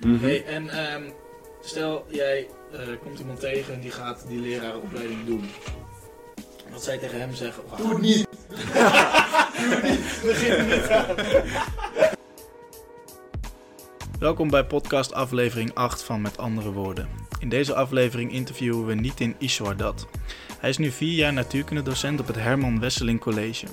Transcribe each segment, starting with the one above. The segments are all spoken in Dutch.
Mhm. Hey, en ehm, stel jij eh, komt iemand tegen en die gaat die lerarenopleiding doen. Wat je tegen hem zeggen? Oh, Doe het niet. Begin niet aan. Welkom bij podcast aflevering 8 van Met Andere Woorden. In deze aflevering interviewen we Nitin Ishwardat. Hij is nu vier jaar natuurkundedocent op het Herman Wesseling College.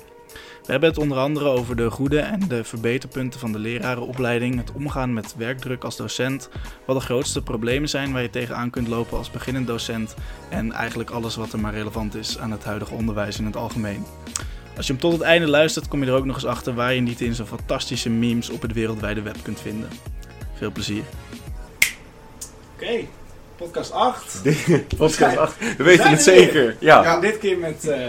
We hebben het onder andere over de goede en de verbeterpunten van de lerarenopleiding, het omgaan met werkdruk als docent, wat de grootste problemen zijn waar je tegenaan kunt lopen als beginnend docent en eigenlijk alles wat er maar relevant is aan het huidige onderwijs in het algemeen. Als je hem tot het einde luistert, kom je er ook nog eens achter waar je niet in zo'n fantastische memes op het wereldwijde web kunt vinden. Veel plezier. Oké, podcast 8. Podcast 8. We weten het zeker. Ja. Ja. Dit keer met eh,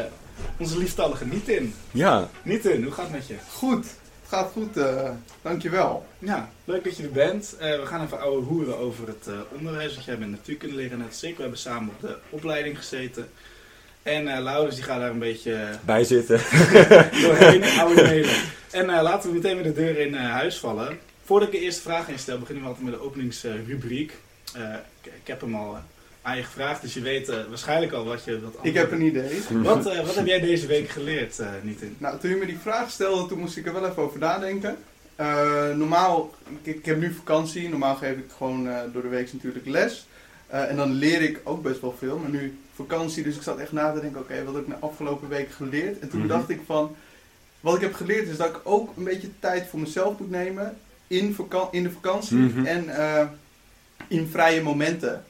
onze lieftallige Nitin. Ja. Nitin, hoe gaat het met je? Goed. Het gaat goed. eh dankjewel. Ja, leuk dat je er bent. Eh, we gaan even ouwe hoeren over het eh, onderwijs. Want jij bent natuurkundeleraar net zeker. We hebben samen op de opleiding gezeten. En eh Laurens die gaat daar een beetje Bij zitten. doorheen, oude mailen. En eh, laten we meteen met de deur in huis vallen. Voordat ik de eerste vraag instel, beginnen we altijd met de openingsrubriek. Eh, ik, ik heb hem al aan je gevraagd, dus je weet eh, waarschijnlijk al wat je... Wat Ik heb een idee. wat, eh, wat heb jij deze week geleerd, Nitin? Nou, toen je me die vraag stelde, toen moest ik er wel even over nadenken. Normaal, ik, ik heb nu vakantie. Normaal geef ik gewoon door de week natuurlijk les. En dan leer ik ook best wel veel. Maar nu vakantie, dus ik zat echt na te denken, oké, wat heb ik de afgelopen week geleerd? En toen Mhm. dacht ik van, wat ik heb geleerd is dat ik ook een beetje tijd voor mezelf moet nemen in, in de vakantie Mhm. en in vrije momenten,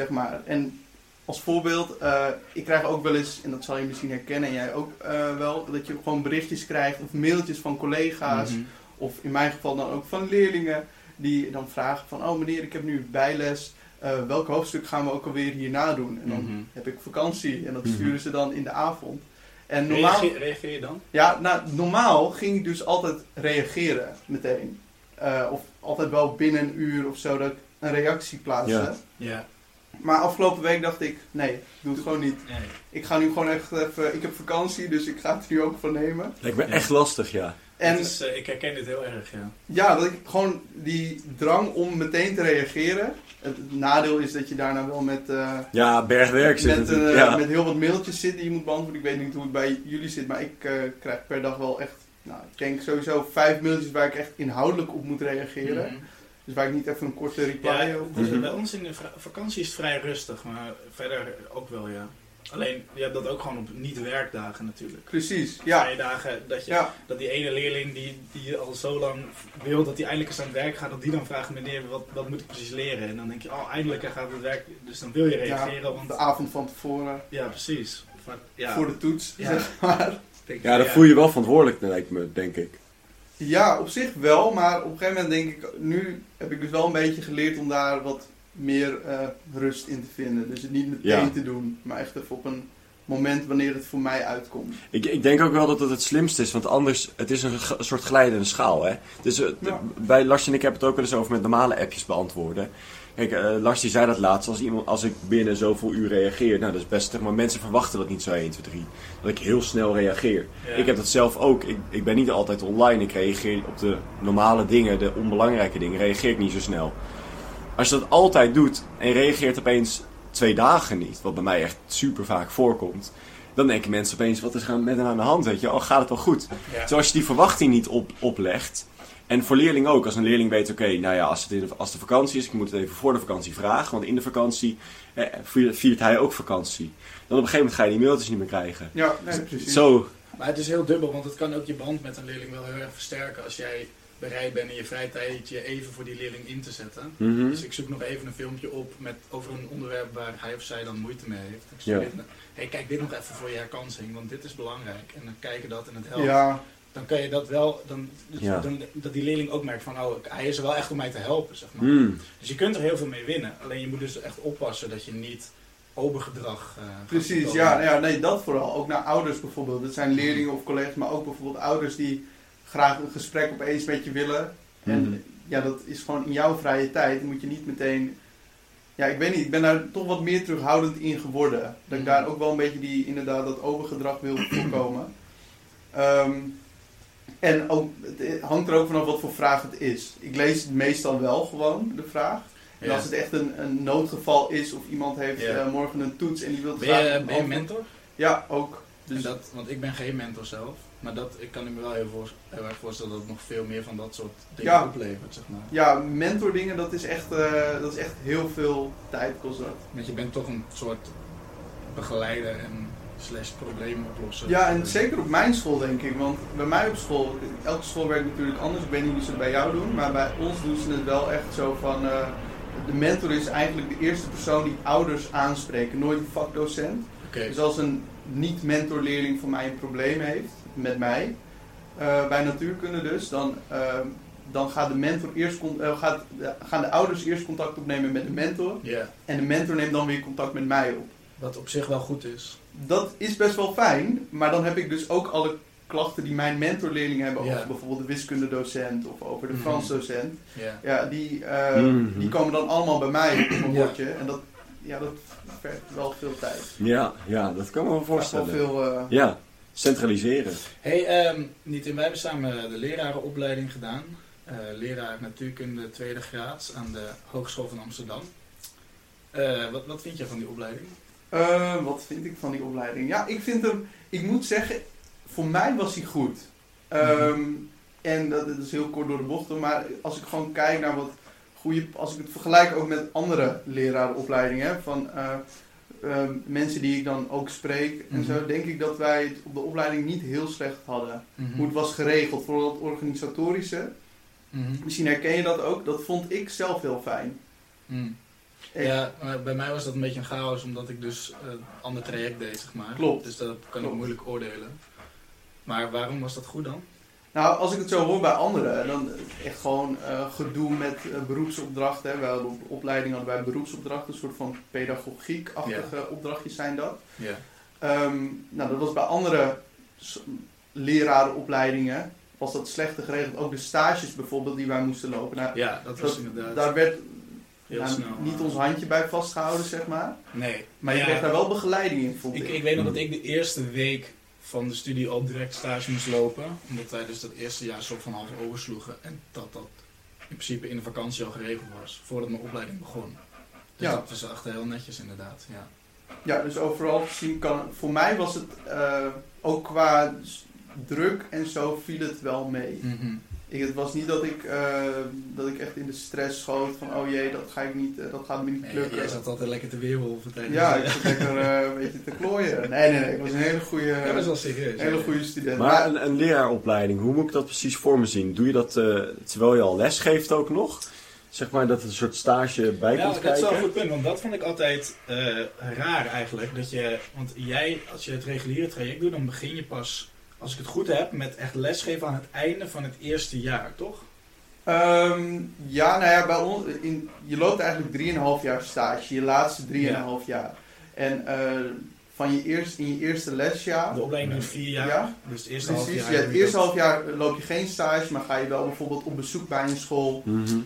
zeg maar. En als voorbeeld, eh, ik krijg ook wel eens, en dat zal je misschien herkennen, en jij ook eh, wel, dat je gewoon berichtjes krijgt of mailtjes van collega's, Mhm. of in mijn geval dan ook van leerlingen, die dan vragen van, oh meneer, ik heb nu bijles, eh, welk hoofdstuk gaan we ook alweer hierna doen? En dan Mhm. heb ik vakantie en dat Mhm. sturen ze dan in de avond. En normaal, Reageer, reageer je dan? ja, nou, normaal ging ik dus altijd reageren meteen. Of altijd wel binnen een uur of zo dat ik een reactie plaatste. Ja. Ja. Maar afgelopen week dacht ik, nee, ik doe het gewoon niet. Nee. Ik ga nu gewoon echt even, ik heb vakantie, dus ik ga het er nu ook van nemen. Lijkt me echt lastig, ja. En is, eh, ik herken dit heel erg, ja. ja, dat ik gewoon die drang om meteen te reageren. Het, nadeel is dat je daarna wel met, eh, Ja, bergwerk zit met, eh, ja. met heel wat mailtjes zit die je moet beantwoorden. Ik weet niet hoe het bij jullie zit, maar ik eh, krijg per dag wel echt, nou, ik denk sowieso vijf mailtjes waar ik echt inhoudelijk op moet reageren. Mhm. Dus waar ik niet even een korte reply Ja, op dus Mhm. bij ons in de vakantie is het vrij rustig, maar verder ook wel, ja. Alleen, je hebt dat ook gewoon op niet-werkdagen natuurlijk. Precies, ja. Vrije dagen, dat, je, Ja, dat die ene leerling die, die al zo lang wil dat hij eindelijk eens aan het werk gaat, dat die dan vraagt, meneer, wat, wat moet ik precies leren? En dan denk je, oh, eindelijk gaat het werk, dus dan wil je reageren, ja, want... de avond van tevoren, Ja, precies. Ja, voor de toets, Ja. zeg maar. Ja, dat voel je wel verantwoordelijk, lijkt me, denk ik. Ja, op zich wel, maar op een gegeven moment denk ik, nu heb ik dus wel een beetje geleerd om daar wat meer eh, rust in te vinden. Dus het niet meteen Ja. te doen, maar echt even op een moment wanneer het voor mij uitkomt. ik. Ik denk ook wel dat het het slimste is, want anders, het is een, een soort glijdende schaal, hè. Dus eh, Ja. bij Lars en ik heb het ook wel eens over met normale appjes beantwoorden. Kijk, eh, Lars die zei dat laatst, als, iemand, als ik binnen zoveel uur reageer, nou dat is best, zeg maar mensen verwachten dat niet zo 1, 2, 3. Dat ik heel snel reageer. ja. Ik heb dat zelf ook. Ik, ik ben niet altijd online. Ik reageer op de normale dingen, de onbelangrijke dingen, reageer ik niet zo snel. Als je dat altijd doet en reageert opeens twee dagen niet, wat bij mij echt super vaak voorkomt, dan denken mensen opeens, wat is er met hem aan de hand? Weet je, oh, gaat het wel goed? Ja. Zoals je die verwachting niet op, oplegt. En voor leerlingen ook. Als een leerling weet, oké, nou ja, als het in de, als de vakantie is, ik moet het even voor de vakantie vragen. Want in de vakantie eh, viert, hij ook vakantie. Dan op een gegeven moment ga je die mailtjes niet meer krijgen. Ja, nee, precies. Zo, Maar het is heel dubbel, want het kan ook je band met een leerling wel heel erg versterken als jij bereid bent in je vrije tijd je even voor die leerling in te zetten. mhm. Dus ik zoek nog even een filmpje op met, over een onderwerp waar hij of zij dan moeite mee heeft. Ik Ja. hey, kijk dit nog even voor je herkansing, want dit is belangrijk. En dan kijken dat en het helpt. Ja, Dan kan je dat wel, dan, dus Ja. dan, dat die leerling ook merkt van, oh, hij is er wel echt om mij te helpen, zeg maar. Hmm. Dus je kunt er heel veel mee winnen. Alleen je moet dus echt oppassen dat je niet obergedrag eh gaat precies. Ja, nou ja, nee, dat vooral. Ook naar ouders bijvoorbeeld. Dat zijn leerlingen of collega's, maar ook bijvoorbeeld ouders die graag een gesprek opeens met je willen. En ja, dat is gewoon in jouw vrije tijd. Dan moet je niet meteen. Ja, ik weet niet. Ik ben daar toch wat meer terughoudend in geworden. Dat ik Mhm. daar ook wel een beetje die, inderdaad, dat overgedrag wil voorkomen. Ehm, En ook, het hangt er ook vanaf wat voor vraag het is. Ik lees het meestal wel gewoon, de vraag. En Ja. als het echt een, een noodgeval is of iemand heeft Ja. eh, morgen een toets en die wil Ben je, graag... ben je mentor? Ja, ook. Dus dat, want ik ben geen mentor zelf. Maar dat, ik kan me wel heel, voor, heel erg voorstellen dat het nog veel meer van dat soort dingen Ja. oplevert, zeg maar. ja, mentordingen, dat is echt, eh, dat is echt heel veel tijd kost dat. Want je bent toch een soort begeleider en slash probleemoplosser. Ja, en zeker op mijn school denk ik. Want bij mij op school, elke school werkt natuurlijk anders. Ik weet niet hoe ze het bij jou doen. Maar bij ons doen ze het wel echt zo van... eh, de mentor is eigenlijk de eerste persoon die ouders aanspreken. Nooit een vakdocent. Dus als een niet-mentorleerling van mij een probleem heeft met mij, eh, bij natuurkunde dus, dan, eh, dan gaat de mentor eerst gaat, gaan de ouders eerst contact opnemen met de mentor. En de mentor neemt dan weer contact met mij op. wat op zich wel goed is. Dat is best wel fijn, maar dan heb ik dus ook alle klachten die mijn mentorleerlingen hebben Ja. over bijvoorbeeld de wiskundedocent of over de Mhm. Fransdocent. Ja. Ja, die, eh, Mhm. die komen dan allemaal bij mij op mijn Ja. bordje. En dat, ja, dat vergt wel veel tijd. Ja, ja, dat kan me wel Vraagt wel voorstellen. veel... eh, Ja, centraliseren. Hey, ehm niet in wij hebben samen de lerarenopleiding gedaan. Eh, leraar natuurkunde tweede graad aan de Hogeschool van Amsterdam. Eh, wat, wat vind je van die opleiding? Eh, wat vind ik van die opleiding? Ja, ik vind hem, ik moet zeggen, voor mij was hij goed. Ehm, En dat, dat is heel kort door de bocht, hoor, maar als ik gewoon kijk naar wat goede, als ik het vergelijk ook met andere lerarenopleidingen, van eh, ehm, mensen die ik dan ook spreek en Mhm. zo, denk ik dat wij het op de opleiding niet heel slecht hadden. Mhm. Hoe het was geregeld, vooral het organisatorische. Mhm. Misschien herken je dat ook, dat vond ik zelf heel fijn. Ja, bij mij was dat een beetje een chaos, omdat ik dus een ander traject deed, zeg maar. Klopt. Dus dat kan ik moeilijk oordelen. Maar waarom was dat goed dan? Nou, als ik het zo hoor bij anderen, dan echt gewoon eh, gedoe met eh, beroepsopdrachten. Hè. We hadden op opleiding hadden wij beroepsopdrachten, een soort van pedagogiek-achtige opdrachtjes zijn dat. Ja. Ehm, nou, dat was bij andere lerarenopleidingen, was dat slechter geregeld. Ook de stages bijvoorbeeld die wij moesten lopen. Nou, Ja, dat was dat- inderdaad daar werd heel snel. niet ons handje bij vastgehouden, zeg maar. Nee. Maar je kreeg daar wel begeleiding in, vond ik, ik. ik weet nog dat ik de eerste week van de studie al direct stage moest lopen. Omdat wij dus dat eerste jaar soort van half oversloegen. En dat dat in principe in de vakantie al geregeld was, voordat mijn opleiding begon. Dus Ja. dat was echt heel netjes inderdaad, ja. Ja, dus overal gezien kan... Voor mij was het eh, ook qua druk en zo viel het wel mee. Mhm. Ik, het was niet dat ik, eh, dat ik echt in de stress schoot van oh jee, dat, ga ik niet, eh, dat gaat me niet Nee, lukken. jij zat altijd lekker te weerwolven tijdens ja, ik zat lekker eh, een beetje te klooien. Nee, nee, nee. Ik was een hele goede, Ja, dat serieus. hele ja. goede student. Maar een, een leraaropleiding, hoe moet ik dat precies voor me zien? Doe je dat eh, terwijl je al les geeft ook nog? Zeg maar dat er een soort stage bij Ja, komt dat is wel kijken? een goed punt, want dat vond ik altijd eh, raar eigenlijk. Dat je, want jij, als je het reguliere traject doet, dan begin je pas, als ik het goed heb, met echt lesgeven aan het einde van het eerste jaar, toch? Ehm, ja, nou ja, bij ons, in, je loopt eigenlijk 3,5 jaar stage, je laatste 3,5 jaar. En eh, van je eerst, in je eerste lesjaar, De opleiding duurt vier jaar, Ja, dus het eerste half precies, jaar... ja, heb het eerste half jaar loop je geen stage, maar ga je wel bijvoorbeeld op bezoek bij een school. Mhm.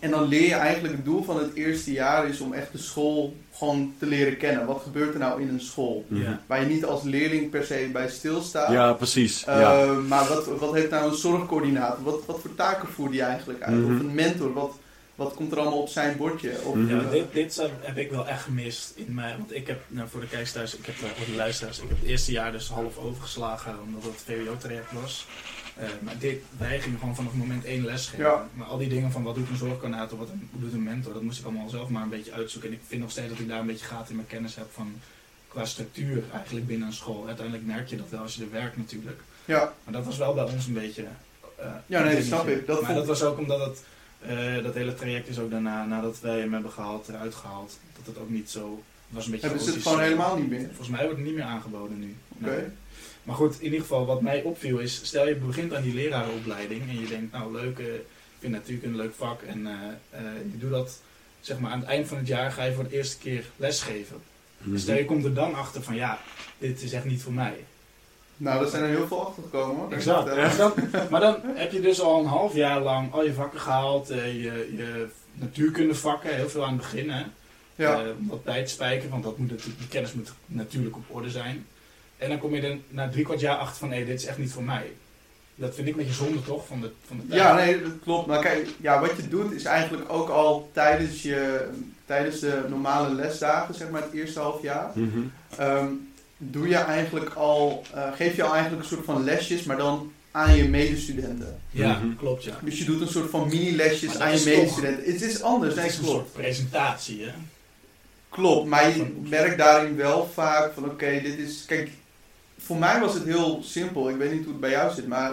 En dan leer je eigenlijk, het doel van het eerste jaar is om echt de school gewoon te leren kennen. Wat gebeurt er nou in een school? Mhm. Ja. Waar je niet als leerling per se bij stilstaat. Ja, precies. Uh, ja. Maar wat, wat heeft nou een zorgcoördinator? Wat, wat voor taken voert die eigenlijk uit? Mhm. Of een mentor? Wat, wat komt er allemaal op zijn bordje? Of, Mhm. Ja, eh, dit, dit zou- heb ik wel echt gemist in mij. Want ik heb, nou, voor de kijkers thuis, ik heb eh, voor de luisteraars, ik heb het eerste jaar dus half overgeslagen omdat het VWO-traject was. Eh, maar dit, wij gingen gewoon vanaf moment één les geven. Ja. Maar al die dingen van wat doet een zorgcoördinator, wat een, doet een mentor, dat moest ik allemaal zelf maar een beetje uitzoeken. En ik vind nog steeds dat ik daar een beetje gaten in mijn kennis heb van qua structuur eigenlijk binnen een school. Uiteindelijk merk je dat wel als je er werkt natuurlijk. ja, Maar dat was wel bij ons een beetje. eh, Ja, nee, dat snap ik. Dat maar vond- dat was ook omdat het, eh, dat hele traject is ook daarna, nadat wij hem hebben gehaald, eruit gehaald. Dat het ook niet zo. Was een beetje. hebben ze het gewoon helemaal niet meer? Volgens mij wordt het niet meer aangeboden nu. Oké. Nee. Maar goed, in ieder geval, wat mij opviel is, stel je begint aan die lerarenopleiding en je denkt, nou leuk, eh, ik vind natuurlijk een leuk vak en eh, eh, je doet dat, zeg maar, aan het eind van het jaar ga je voor de eerste keer lesgeven. Mhm. Stel je komt er dan achter van, ja, dit is echt niet voor mij. Nou, er zijn er heel veel achter gekomen hoor. Exact. Dat, Maar dan, maar dan heb je dus al een half jaar lang al je vakken gehaald, eh, je, je natuurkundevakken, heel veel aan het begin, hè. ja. Eh, om wat bij te spijken, want dat moet natuurlijk, die kennis moet natuurlijk op orde zijn. En dan kom je er na drie kwart jaar achter van, nee, dit is echt niet voor mij. Dat vind ik een beetje zonde toch, van de, van de tijd. Ja, nee, dat klopt. Maar kijk, ja, wat je doet is eigenlijk ook al tijdens, je, tijdens de normale lesdagen, zeg maar het eerste half jaar, Mhm. ehm, doe je eigenlijk al, eh, geef je al eigenlijk een soort van lesjes, maar dan aan je medestudenten. Ja, Mhm. klopt ja. Dus je doet een soort van mini-lesjes aan je toch- medestudenten. Het is anders, Het nee, is een klopt. soort presentatie hè. Klopt, maar je merkt daarin wel vaak van oké, dit is... Kijk, voor mij was het heel simpel. Ik weet niet hoe het bij jou zit, maar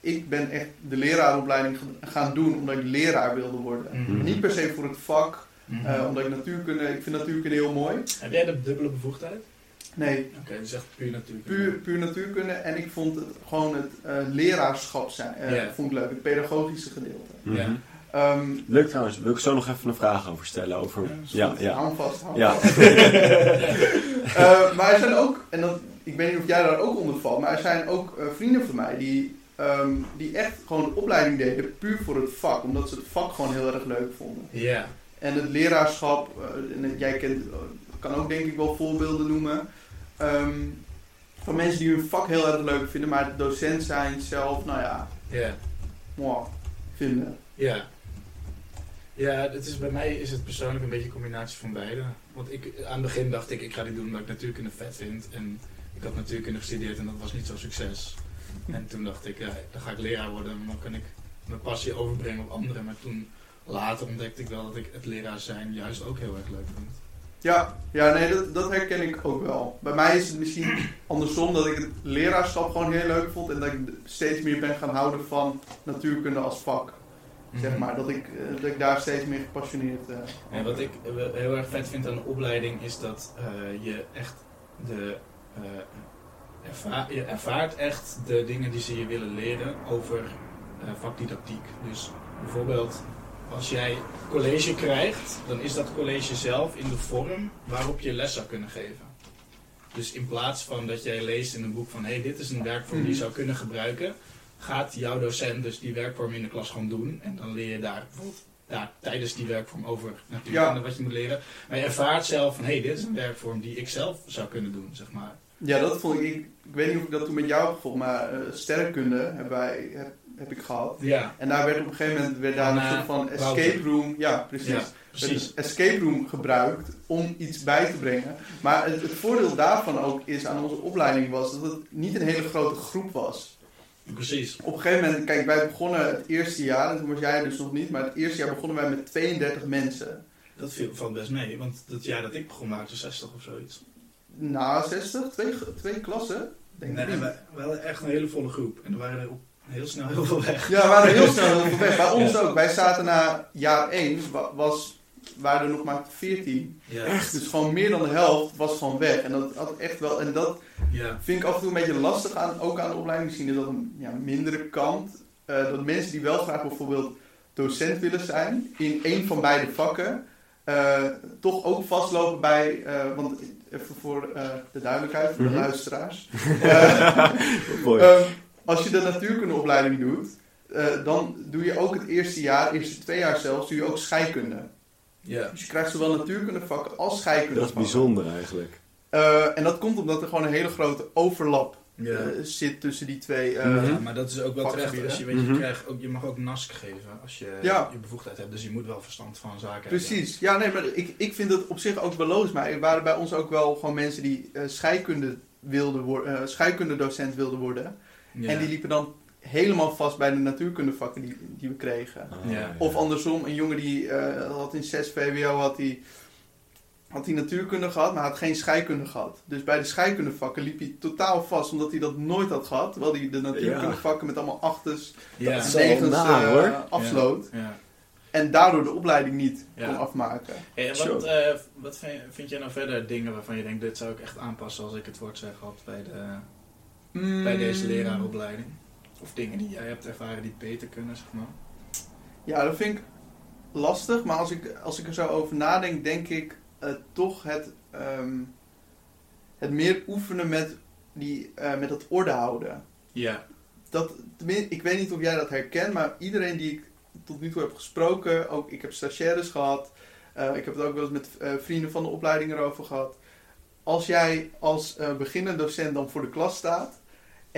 ik ben echt de leraaropleiding gaan doen omdat ik leraar wilde worden. Mhm. Niet per se voor het vak, Mhm. eh, omdat ik natuurkunde... Ik vind natuurkunde heel mooi. Heb jij de dubbele bevoegdheid? Nee, Oké, dus echt puur natuurlijk. puur, puur natuurkunde. En ik vond het gewoon het eh, leraarschap zijn, eh, vond ik leuk. Het pedagogische gedeelte. Mhm. Ja. Ehm Leuk trouwens, wil ik zo nog even een vraag over stellen? Over... Ja, Ja, ja. Hou hem vast, hou hem Ja. vast. Eh, maar er zijn ook, en dat, ik weet niet of jij daar ook onder valt, maar er zijn ook eh, vrienden van mij die, ehm, die echt gewoon een opleiding deden puur voor het vak, omdat ze het vak gewoon heel erg leuk vonden. Ja. En het leraarschap, eh, en het- jij kent, kan ook denk ik wel voorbeelden noemen, ehm, van mensen die hun vak heel erg leuk vinden, maar het docent zijn zelf, nou ja, Ja. mwah, vinden. Ja. Ja, het is, bij mij is het persoonlijk een beetje een combinatie van beide. Want ik, aan het begin dacht ik, ik ga dit doen omdat ik natuurkunde vet vind. En ik had natuurkunde gestudeerd en dat was niet zo'n succes. En toen dacht ik, ja, dan ga ik leraar worden. En dan kan ik mijn passie overbrengen op anderen. Maar toen, later ontdekte ik wel dat ik het leraar zijn juist ook heel erg leuk vind. Ja, ja nee, dat, dat herken ik ook wel. Bij mij is het misschien andersom dat ik het leraarschap gewoon heel leuk vond en dat ik steeds meer ben gaan houden van natuurkunde als vak. Zeg maar, dat ik, eh, dat ik daar steeds meer gepassioneerd... eh En wat ik eh, heel erg vet vind aan de opleiding is dat eh, je echt de. eh, erva- je ervaart echt de dingen die ze je willen leren over eh, vakdidactiek. Dus bijvoorbeeld, als jij college krijgt, dan is dat college zelf in de vorm waarop je les zou kunnen geven. Dus in plaats van dat jij leest in een boek van hé, hey, dit is een werkvorm die je Mhm. zou kunnen gebruiken, gaat jouw docent dus die werkvorm in de klas gewoon doen. En dan leer je daar bijvoorbeeld daar, tijdens die werkvorm over natuurkunde Ja. wat je moet leren. Maar je ervaart zelf van hé, hey, dit is een werkvorm die ik zelf zou kunnen doen, zeg maar. Ja, dat vond ik, ik... Ik weet niet of ik dat toen met jou heb gevolgd, maar eh sterrenkunde hebben wij, heb, heb ik gehad. Ja, En daar werd op een gegeven moment werd daar Van, een eh, soort van Wouter. escape room... Ja, precies. ja werd precies. escape room gebruikt om iets bij te brengen. Maar het, het voordeel daarvan ook is aan onze opleiding was dat het niet een hele grote groep was. Precies. Op een gegeven moment, kijk, wij begonnen het eerste jaar, en toen was jij dus nog niet, maar het eerste jaar begonnen wij met 32 mensen. Dat viel, valt best mee, want dat jaar dat ik begon waren er 60 of zoiets. Na 60, twee, twee klassen, denk Nee, ik. we, we hadden echt een hele volle groep. En er waren er op heel snel heel veel weg. Ja, we waren heel snel heel veel weg. Bij ons ook. Wij zaten na jaar 1, was, waren er nog maar 14. Ja. Dus gewoon meer dan de helft was gewoon weg. En dat had echt wel, en dat Ja. vind ik af en toe een beetje lastig aan, ook aan de opleiding. Misschien is dat een ja, mindere kant. Eh, dat mensen die wel graag bijvoorbeeld docent willen zijn in één van beide vakken, eh, toch ook vastlopen bij, eh, want even voor eh, de duidelijkheid, voor de Mhm. luisteraars. Eh. Ehm, als je de natuurkundeopleiding doet, eh, dan doe je ook het eerste jaar, eerste twee jaar zelfs, doe je ook scheikunde. Ja. Dus je krijgt zowel natuurkundevakken als scheikunde. dat is bijzonder eigenlijk. Eh, en dat komt omdat er gewoon een hele grote overlap Ja. eh, zit tussen die twee. eh, Mhm. Ja, maar dat is ook wel terecht. Als je, weet, je, Mhm. krijgt ook, je mag ook NASC geven als je Ja. je bevoegdheid hebt. Dus je moet wel verstand van zaken Precies. Ja, nee, maar ik, ik vind het op zich ook logisch. Maar er waren bij ons ook wel gewoon mensen die eh scheikunde wilden worden, eh, scheikundedocent wilden worden. hebben. Ja. En die liepen dan helemaal vast bij de natuurkundevakken die, die we kregen. Ah, Ja. Of andersom, een jongen die eh, had in 6 VWO had hij had hij natuurkunde gehad, maar had geen scheikunde gehad. Dus bij de scheikundevakken liep hij totaal vast, omdat hij dat nooit had gehad. Terwijl hij de natuurkundevakken met allemaal achters ja. negens naar, eh, hoor. afsloot. Ja. En daardoor de opleiding niet Ja. kon afmaken. Hey, en Sure. wat, eh, wat vind, vind jij nou verder dingen waarvan je denkt, dit zou ik echt aanpassen als ik het woord zeg had bij, de, bij deze leraaropleiding? Of dingen die jij hebt ervaren die beter kunnen, zeg maar? Ja, dat vind ik lastig. Maar als ik, als ik er zo over nadenk, denk ik eh, toch het, ehm, het meer oefenen met, die, eh, met het orde houden. Ja. dat, ik weet niet of jij dat herkent, maar iedereen die ik tot nu toe heb gesproken, ook ik heb stagiaires gehad, eh, ik heb het ook wel eens met vrienden van de opleiding erover gehad. Als jij als eh beginnend docent dan voor de klas staat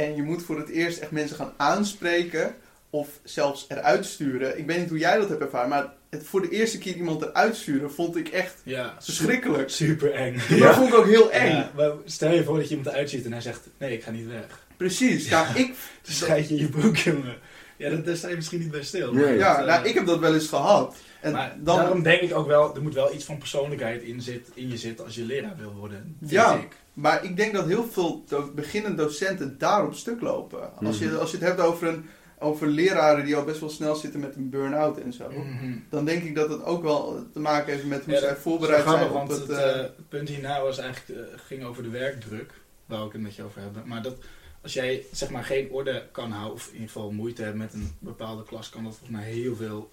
En je moet voor het eerst echt mensen gaan aanspreken of zelfs eruit sturen. Ik weet niet hoe jij dat hebt ervaren, maar het voor de eerste keer iemand eruit sturen vond ik echt Ja, verschrikkelijk. Super eng. Dat vond ik ook heel eng. Ja, maar stel je voor dat je iemand eruit ziet en hij zegt: Nee, ik ga niet weg. Precies. Ja, ik, scheid je in je broek, jongen. Ja, dat, daar sta je misschien niet bij stil. Nee. maar ja, dat, nou, eh, ik heb dat wel eens gehad. En maar dan, daarom denk ik ook wel, er moet wel iets van persoonlijkheid in, zit, in je zitten als je leraar wil worden. vind Ja. ik. Maar ik denk dat heel veel do- beginnende docenten daar op stuk lopen. Als, je, Mhm. als je het hebt over, een, over leraren die al best wel snel zitten met een burn-out en zo. Mhm. Dan denk ik dat het ook wel te maken heeft met hoe Ja, zij dat voorbereid zijn op want het... het, eh, eh, het punt hierna was eigenlijk, ging over de werkdruk. Waar ik het met je over hebben. Maar dat als jij zeg maar geen orde kan houden, of in ieder geval moeite hebt met een bepaalde klas, kan dat volgens mij heel veel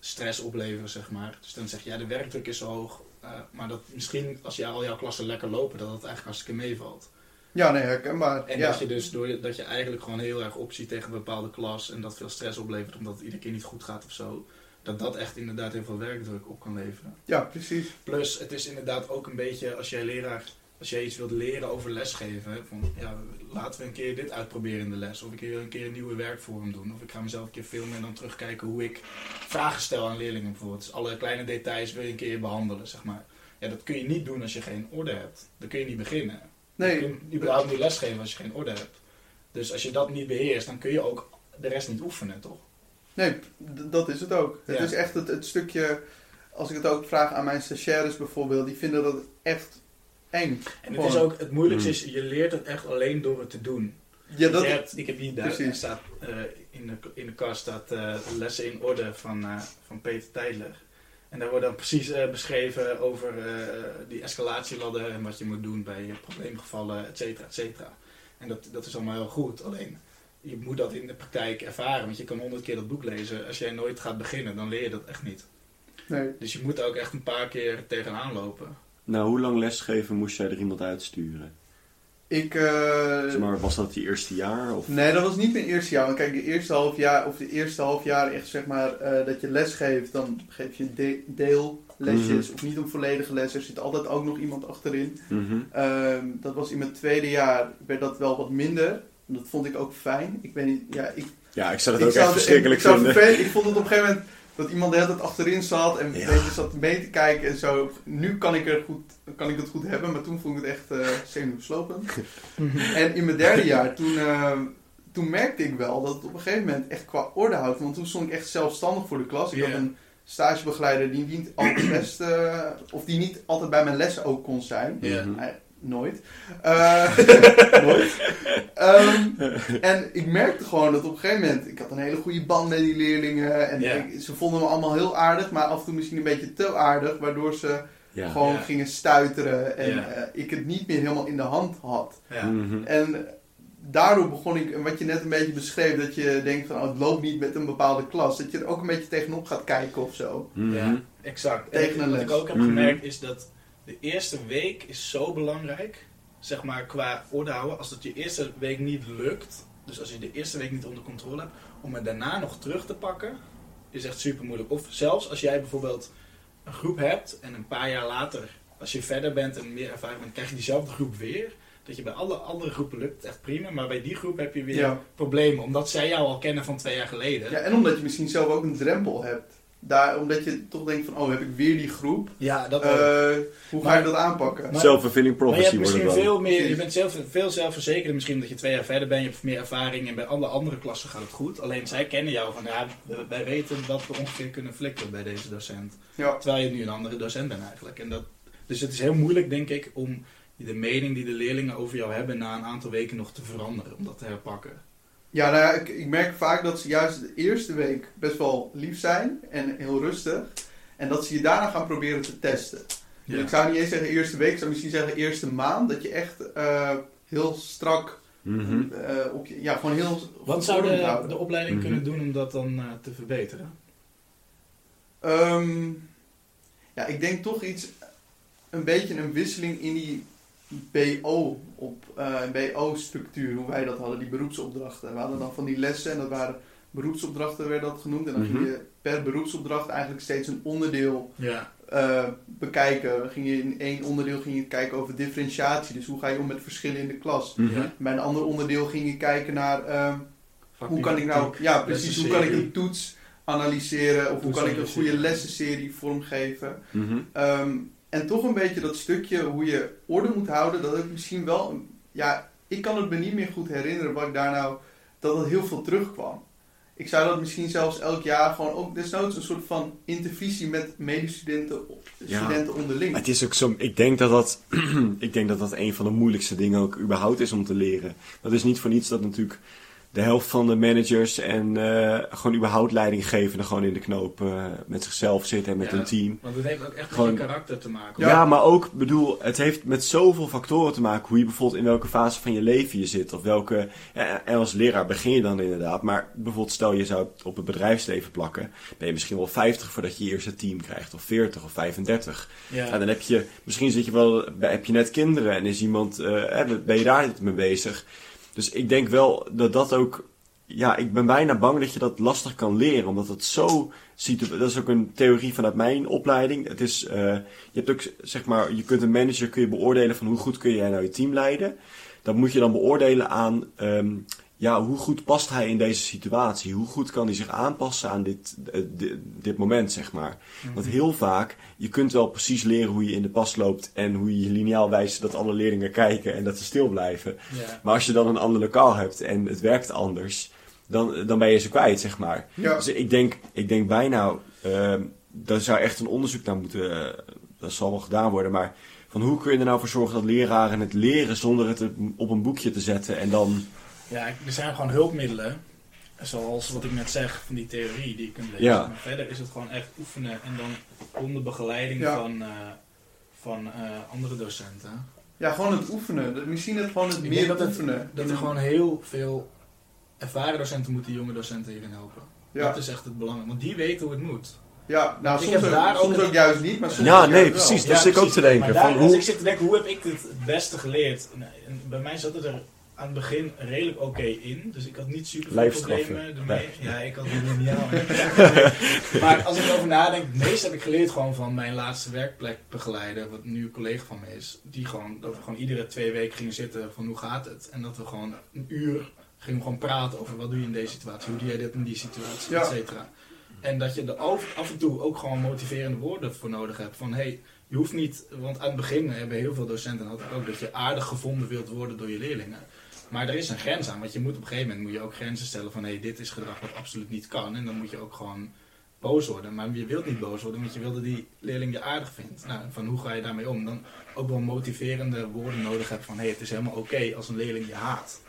stress opleveren, zeg maar. Dus dan zeg je, ja, de werkdruk is zo hoog. eh, maar dat misschien als je al jouw klassen lekker lopen, dat het eigenlijk hartstikke meevalt. ja, nee, herkenbaar. En ja. dat je dus door dat je eigenlijk gewoon heel erg opziet tegen een bepaalde klas en dat veel stress oplevert omdat het iedere keer niet goed gaat of zo. Dat dat echt inderdaad heel veel werkdruk op kan leveren. ja, precies. Plus, het is inderdaad ook een beetje als jij leraar, als jij iets wilt leren over lesgeven, van ja, laten we een keer dit uitproberen in de les, of ik wil een keer een nieuwe werkvorm doen, of ik ga mezelf een keer filmen en dan terugkijken hoe ik vragen stel aan leerlingen bijvoorbeeld. Dus alle kleine details wil je een keer behandelen, zeg maar. Ja, dat kun je niet doen als je geen orde hebt. Dan kun je niet beginnen. Je Nee, kunt überhaupt niet lesgeven als je geen orde hebt. Dus als je dat niet beheerst, dan kun je ook de rest niet oefenen, toch? nee dat is het ook. Het Ja. is echt het, het stukje... Als ik het ook vraag aan mijn stagiaires bijvoorbeeld, die vinden dat echt eng. En het is ook, het moeilijkste Mm. is, je leert het echt alleen door het te doen. Ja, dat, hebt- ik heb hier daar Precies. staat eh, in, de, in de kast staat eh, lessen in orde van, eh, van Peter Tijdler. En daar wordt dan precies beschreven over eh, die escalatieladder en wat je moet doen bij probleemgevallen, et cetera, et cetera. En dat, dat is allemaal heel goed. Alleen je moet dat in de praktijk ervaren, want je kan honderd keer dat boek lezen. Als jij nooit gaat beginnen, dan leer je dat echt niet. nee. Dus je moet er ook echt een paar keer tegenaan lopen. Nou, hoe lang lesgeven moest jij er iemand uitsturen? Ik... eh, Zeg maar, was dat die eerste jaar? Of? Nee, dat was niet mijn eerste jaar. Want kijk, de eerste half jaar, of de eerste half jaar echt zeg maar, eh, dat je les geeft, dan geef je de- deellesjes Mhm. of niet een volledige les. Er zit altijd ook nog iemand achterin. Mhm. Ehm, dat was in mijn tweede jaar, werd dat wel wat minder. Dat vond ik ook fijn. Ik niet, ja, ik, Ja, ik zou ik ook echt het- verschrikkelijk ik, vinden. vervelend- ik vond het op een gegeven moment dat iemand de hele tijd achterin zat en Ja. een beetje zat mee te kijken en zo. Nu kan ik, er goed, kan ik het goed hebben, maar toen vond ik het echt eh zenuwslopend. En in mijn derde jaar, toen, eh, toen merkte ik wel dat het op een gegeven moment echt qua orde houdt. Want toen stond ik echt zelfstandig voor de klas. Ik had een stagebegeleider die niet altijd best, eh, of die niet altijd bij mijn lessen ook kon zijn. Nooit. Eh, nooit. Ehm, en ik merkte gewoon dat op een gegeven moment, ik had een hele goede band met die leerlingen. En ik- ze vonden me allemaal heel aardig, maar af en toe misschien een beetje te aardig. Waardoor ze Ja. gewoon Ja. gingen stuiteren en Ja. eh, ik het niet meer helemaal in de hand had. Mhm. En daardoor begon ik, en wat je net een beetje beschreef, dat je denkt van oh, het loopt niet met een bepaalde klas. Dat je er ook een beetje tegenop gaat kijken of zo. Mhm. Ja, exact. Tegen en een wat les. ik ook heb Mhm. gemerkt is dat de eerste week is zo belangrijk, zeg maar qua orde houden. Als dat je eerste week niet lukt, dus als je de eerste week niet onder controle hebt, om het daarna nog terug te pakken, is echt super moeilijk. Of zelfs als jij bijvoorbeeld een groep hebt en een paar jaar later, als je verder bent en meer ervaring bent, krijg je diezelfde groep weer. Dat je bij alle andere groepen lukt echt prima, maar bij die groep heb je weer Ja. problemen, omdat zij jou al kennen van twee jaar geleden. ja, en omdat je misschien zelf ook een drempel hebt. Daar, omdat je toch denkt van, oh, heb ik weer die groep? Ja, dat. Eh, hoe ga je dat aanpakken? Je prophecy hebt wordt misschien het veel meer, je bent zelf, veel zelfverzekerder misschien omdat je twee jaar verder bent, je hebt meer ervaring en bij alle andere klassen gaat het goed. Alleen zij kennen jou van, ja, wij weten wat we ongeveer kunnen flikken bij deze docent. Ja. Terwijl je nu een andere docent bent eigenlijk. En dat, dus het is heel moeilijk denk ik om de mening die de leerlingen over jou hebben na een aantal weken nog te veranderen, om dat te herpakken. Ja, nou ja, ik, ik merk vaak dat ze juist de eerste week best wel lief zijn en heel rustig. En dat ze je daarna gaan proberen te testen. Dus ik zou niet eens zeggen eerste week, ik zou misschien zeggen eerste maand. Dat je echt eh, heel strak, op je, ja, gewoon heel Wat zou de, de opleiding Mhm. kunnen doen om dat dan eh, te verbeteren? Ehm, ja, ik denk toch iets, een beetje een wisseling in die BO, op, eh, BO-structuur, hoe wij dat hadden, die beroepsopdrachten. We hadden dan van die lessen en dat waren beroepsopdrachten, werd dat genoemd. En dan ging Mhm. je per beroepsopdracht eigenlijk steeds een onderdeel Ja. eh, bekijken. Ging je in één onderdeel ging je kijken over differentiatie. Dus hoe ga je om met verschillen in de klas. Mhm. Ja. Bij een ander onderdeel ging je kijken naar ehm, hoe kan ik nou, ja precies, hoe kan ik een toets analyseren of hoe kan ik een goede lessenserie vormgeven. Mhm. Ehm, en toch een beetje dat stukje hoe je orde moet houden, dat ik misschien wel, ja, ik kan het me niet meer goed herinneren wat ik daar nou, dat het heel veel terugkwam. Ik zou dat misschien zelfs elk jaar gewoon ook desnoods een soort van intervisie met medestudenten, Ja. studenten onderling. Het is ook zo, ik denk dat dat, ik denk dat dat een van de moeilijkste dingen ook überhaupt is om te leren. Dat is niet voor niets dat natuurlijk de helft van de managers en eh, gewoon überhaupt leidinggevenden gewoon in de knoop eh, met zichzelf zitten en met Ja. hun team. Want het heeft ook echt Gewoon- met je karakter te maken. Ja. Ja. maar ook, bedoel, het heeft met zoveel factoren te maken hoe je bijvoorbeeld in welke fase van je leven je zit. Of welke, ja, en als leraar begin je dan inderdaad. Maar bijvoorbeeld stel je zou het op het bedrijfsleven plakken. Ben je misschien wel 50 voordat je je eerste team krijgt. Of 40 of 35. Ja. Ja, dan heb je, misschien zit je wel, heb je net kinderen en is iemand, eh, ben je daar mee bezig. Dus ik denk wel dat dat ook, ja, ik ben bijna bang dat je dat lastig kan leren, omdat het zo, situ- dat is ook een theorie vanuit mijn opleiding. Het is, eh, je hebt ook, zeg maar, je kunt een manager kun je beoordelen van hoe goed kun jij nou je team leiden. Dat moet je dan beoordelen aan, ehm, ja, hoe goed past hij in deze situatie? Hoe goed kan hij zich aanpassen aan dit, eh, dit, dit moment, zeg maar? Mhm. Want heel vaak, je kunt wel precies leren hoe je in de pas loopt en hoe je lineaal wijst dat alle leerlingen kijken en dat ze stil blijven. Ja. Maar als je dan een ander lokaal hebt en het werkt anders, dan, dan ben je ze kwijt, zeg maar. Ja. Dus ik denk, ik denk bijna, ehm daar zou echt een onderzoek naar moeten, eh, dat zal wel gedaan worden, maar van hoe kun je er nou voor zorgen dat leraren het leren zonder het op een boekje te zetten en dan... Ja, er zijn gewoon hulpmiddelen. Zoals wat ik net zeg van die theorie die je kunt lezen. Ja. Maar verder is het gewoon echt oefenen en dan onder begeleiding Ja. van, eh, van eh, andere docenten. Ja, gewoon het oefenen. Dat- Misschien het gewoon het Ik meer denk dat het- oefenen. Dat er gewoon heel veel ervaren docenten moeten jonge docenten hierin helpen. ja. Dat is echt het belang. Want die weten hoe het moet. ja, nou Ik soms, heb ook, daar soms ook- ook juist niet, maar soms Ja, nee, wel. precies. dat zit ik ook te denken. Maar daar, Van als hoe... ik zit te denken, hoe heb ik dit het beste geleerd? En bij mij zat het er aan het begin redelijk oké in. Dus ik had niet super veel problemen ermee. Nee. Ja, ik had het lineaal. maar als ik erover nadenk, het meeste heb ik geleerd gewoon van mijn laatste werkplekbegeleider, wat nu een collega van me is. Die gewoon, dat we gewoon iedere twee weken gingen zitten van hoe gaat het? En dat we gewoon een uur gingen gewoon praten over wat doe je in deze situatie, hoe doe jij dit in die situatie, Ja. et cetera. En dat je er af, af en toe ook gewoon motiverende woorden voor nodig hebt. Van hey, je hoeft niet, want aan het begin hebben heel veel docenten had ik ook dat je aardig gevonden wilt worden door je leerlingen. Maar er is een grens aan, want je moet op een gegeven moment moet je ook grenzen stellen van hé, dit is gedrag wat absoluut niet kan. En dan moet je ook gewoon boos worden. Maar je wilt niet boos worden, want je wil dat die leerling je aardig vindt. Nou, van hoe ga je daarmee om? Dan ook wel motiverende woorden nodig hebt van hé, het is helemaal oké als een leerling je haat.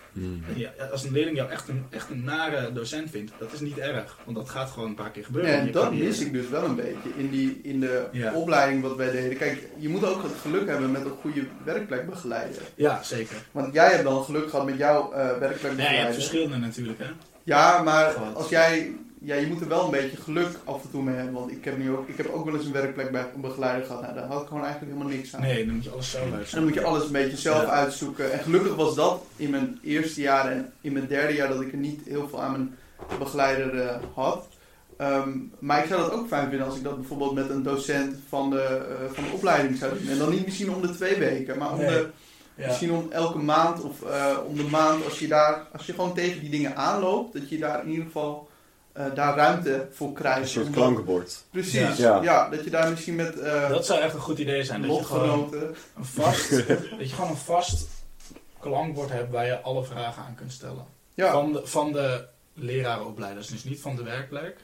Ja, als een leerling jou echt een, echt een nare docent vindt, dat is niet erg. Want dat gaat gewoon een paar keer gebeuren. Ja, en dat mis ik dus wel een beetje in, die, in de Ja. opleiding wat wij deden. Kijk, je moet ook het geluk hebben met een goede werkplekbegeleider. Ja, zeker. Want jij hebt dan geluk gehad met jouw eh Nee, je hebt werkplekbegeleider. verschillende natuurlijk, hè. Ja, maar als jij, ja, je moet er wel een beetje geluk af en toe mee hebben. Want ik heb, nu ook, ik heb ook wel eens een werkplekbegeleider gehad. Nou, daar had ik gewoon eigenlijk helemaal niks aan. Nee, dan moet je alles zelf En dan uitzoeken. moet je alles een beetje zelf Ja. uitzoeken. En gelukkig was dat in mijn eerste jaar en in mijn derde jaar dat ik er niet heel veel aan mijn begeleider eh, had. Ehm, maar ik zou dat ook fijn vinden als ik dat bijvoorbeeld met een docent van de, eh, van de opleiding zou doen. En dan niet misschien om de twee weken, maar om Nee. de, Ja. misschien om elke maand of eh, om de maand. Als je, daar, als je gewoon tegen die dingen aanloopt, dat je daar in ieder geval eh, daar ruimte voor krijgt. Een soort Omdat- klankenbord. Precies, Ja. ja. Dat je daar misschien met eh Dat zou echt een goed idee zijn. Dat je gewoon een vast, dat je gewoon een vast klankbord hebt waar je alle vragen aan kunt stellen. Ja, Van, de, van de lerarenopleiders. Dus niet van de werkplek,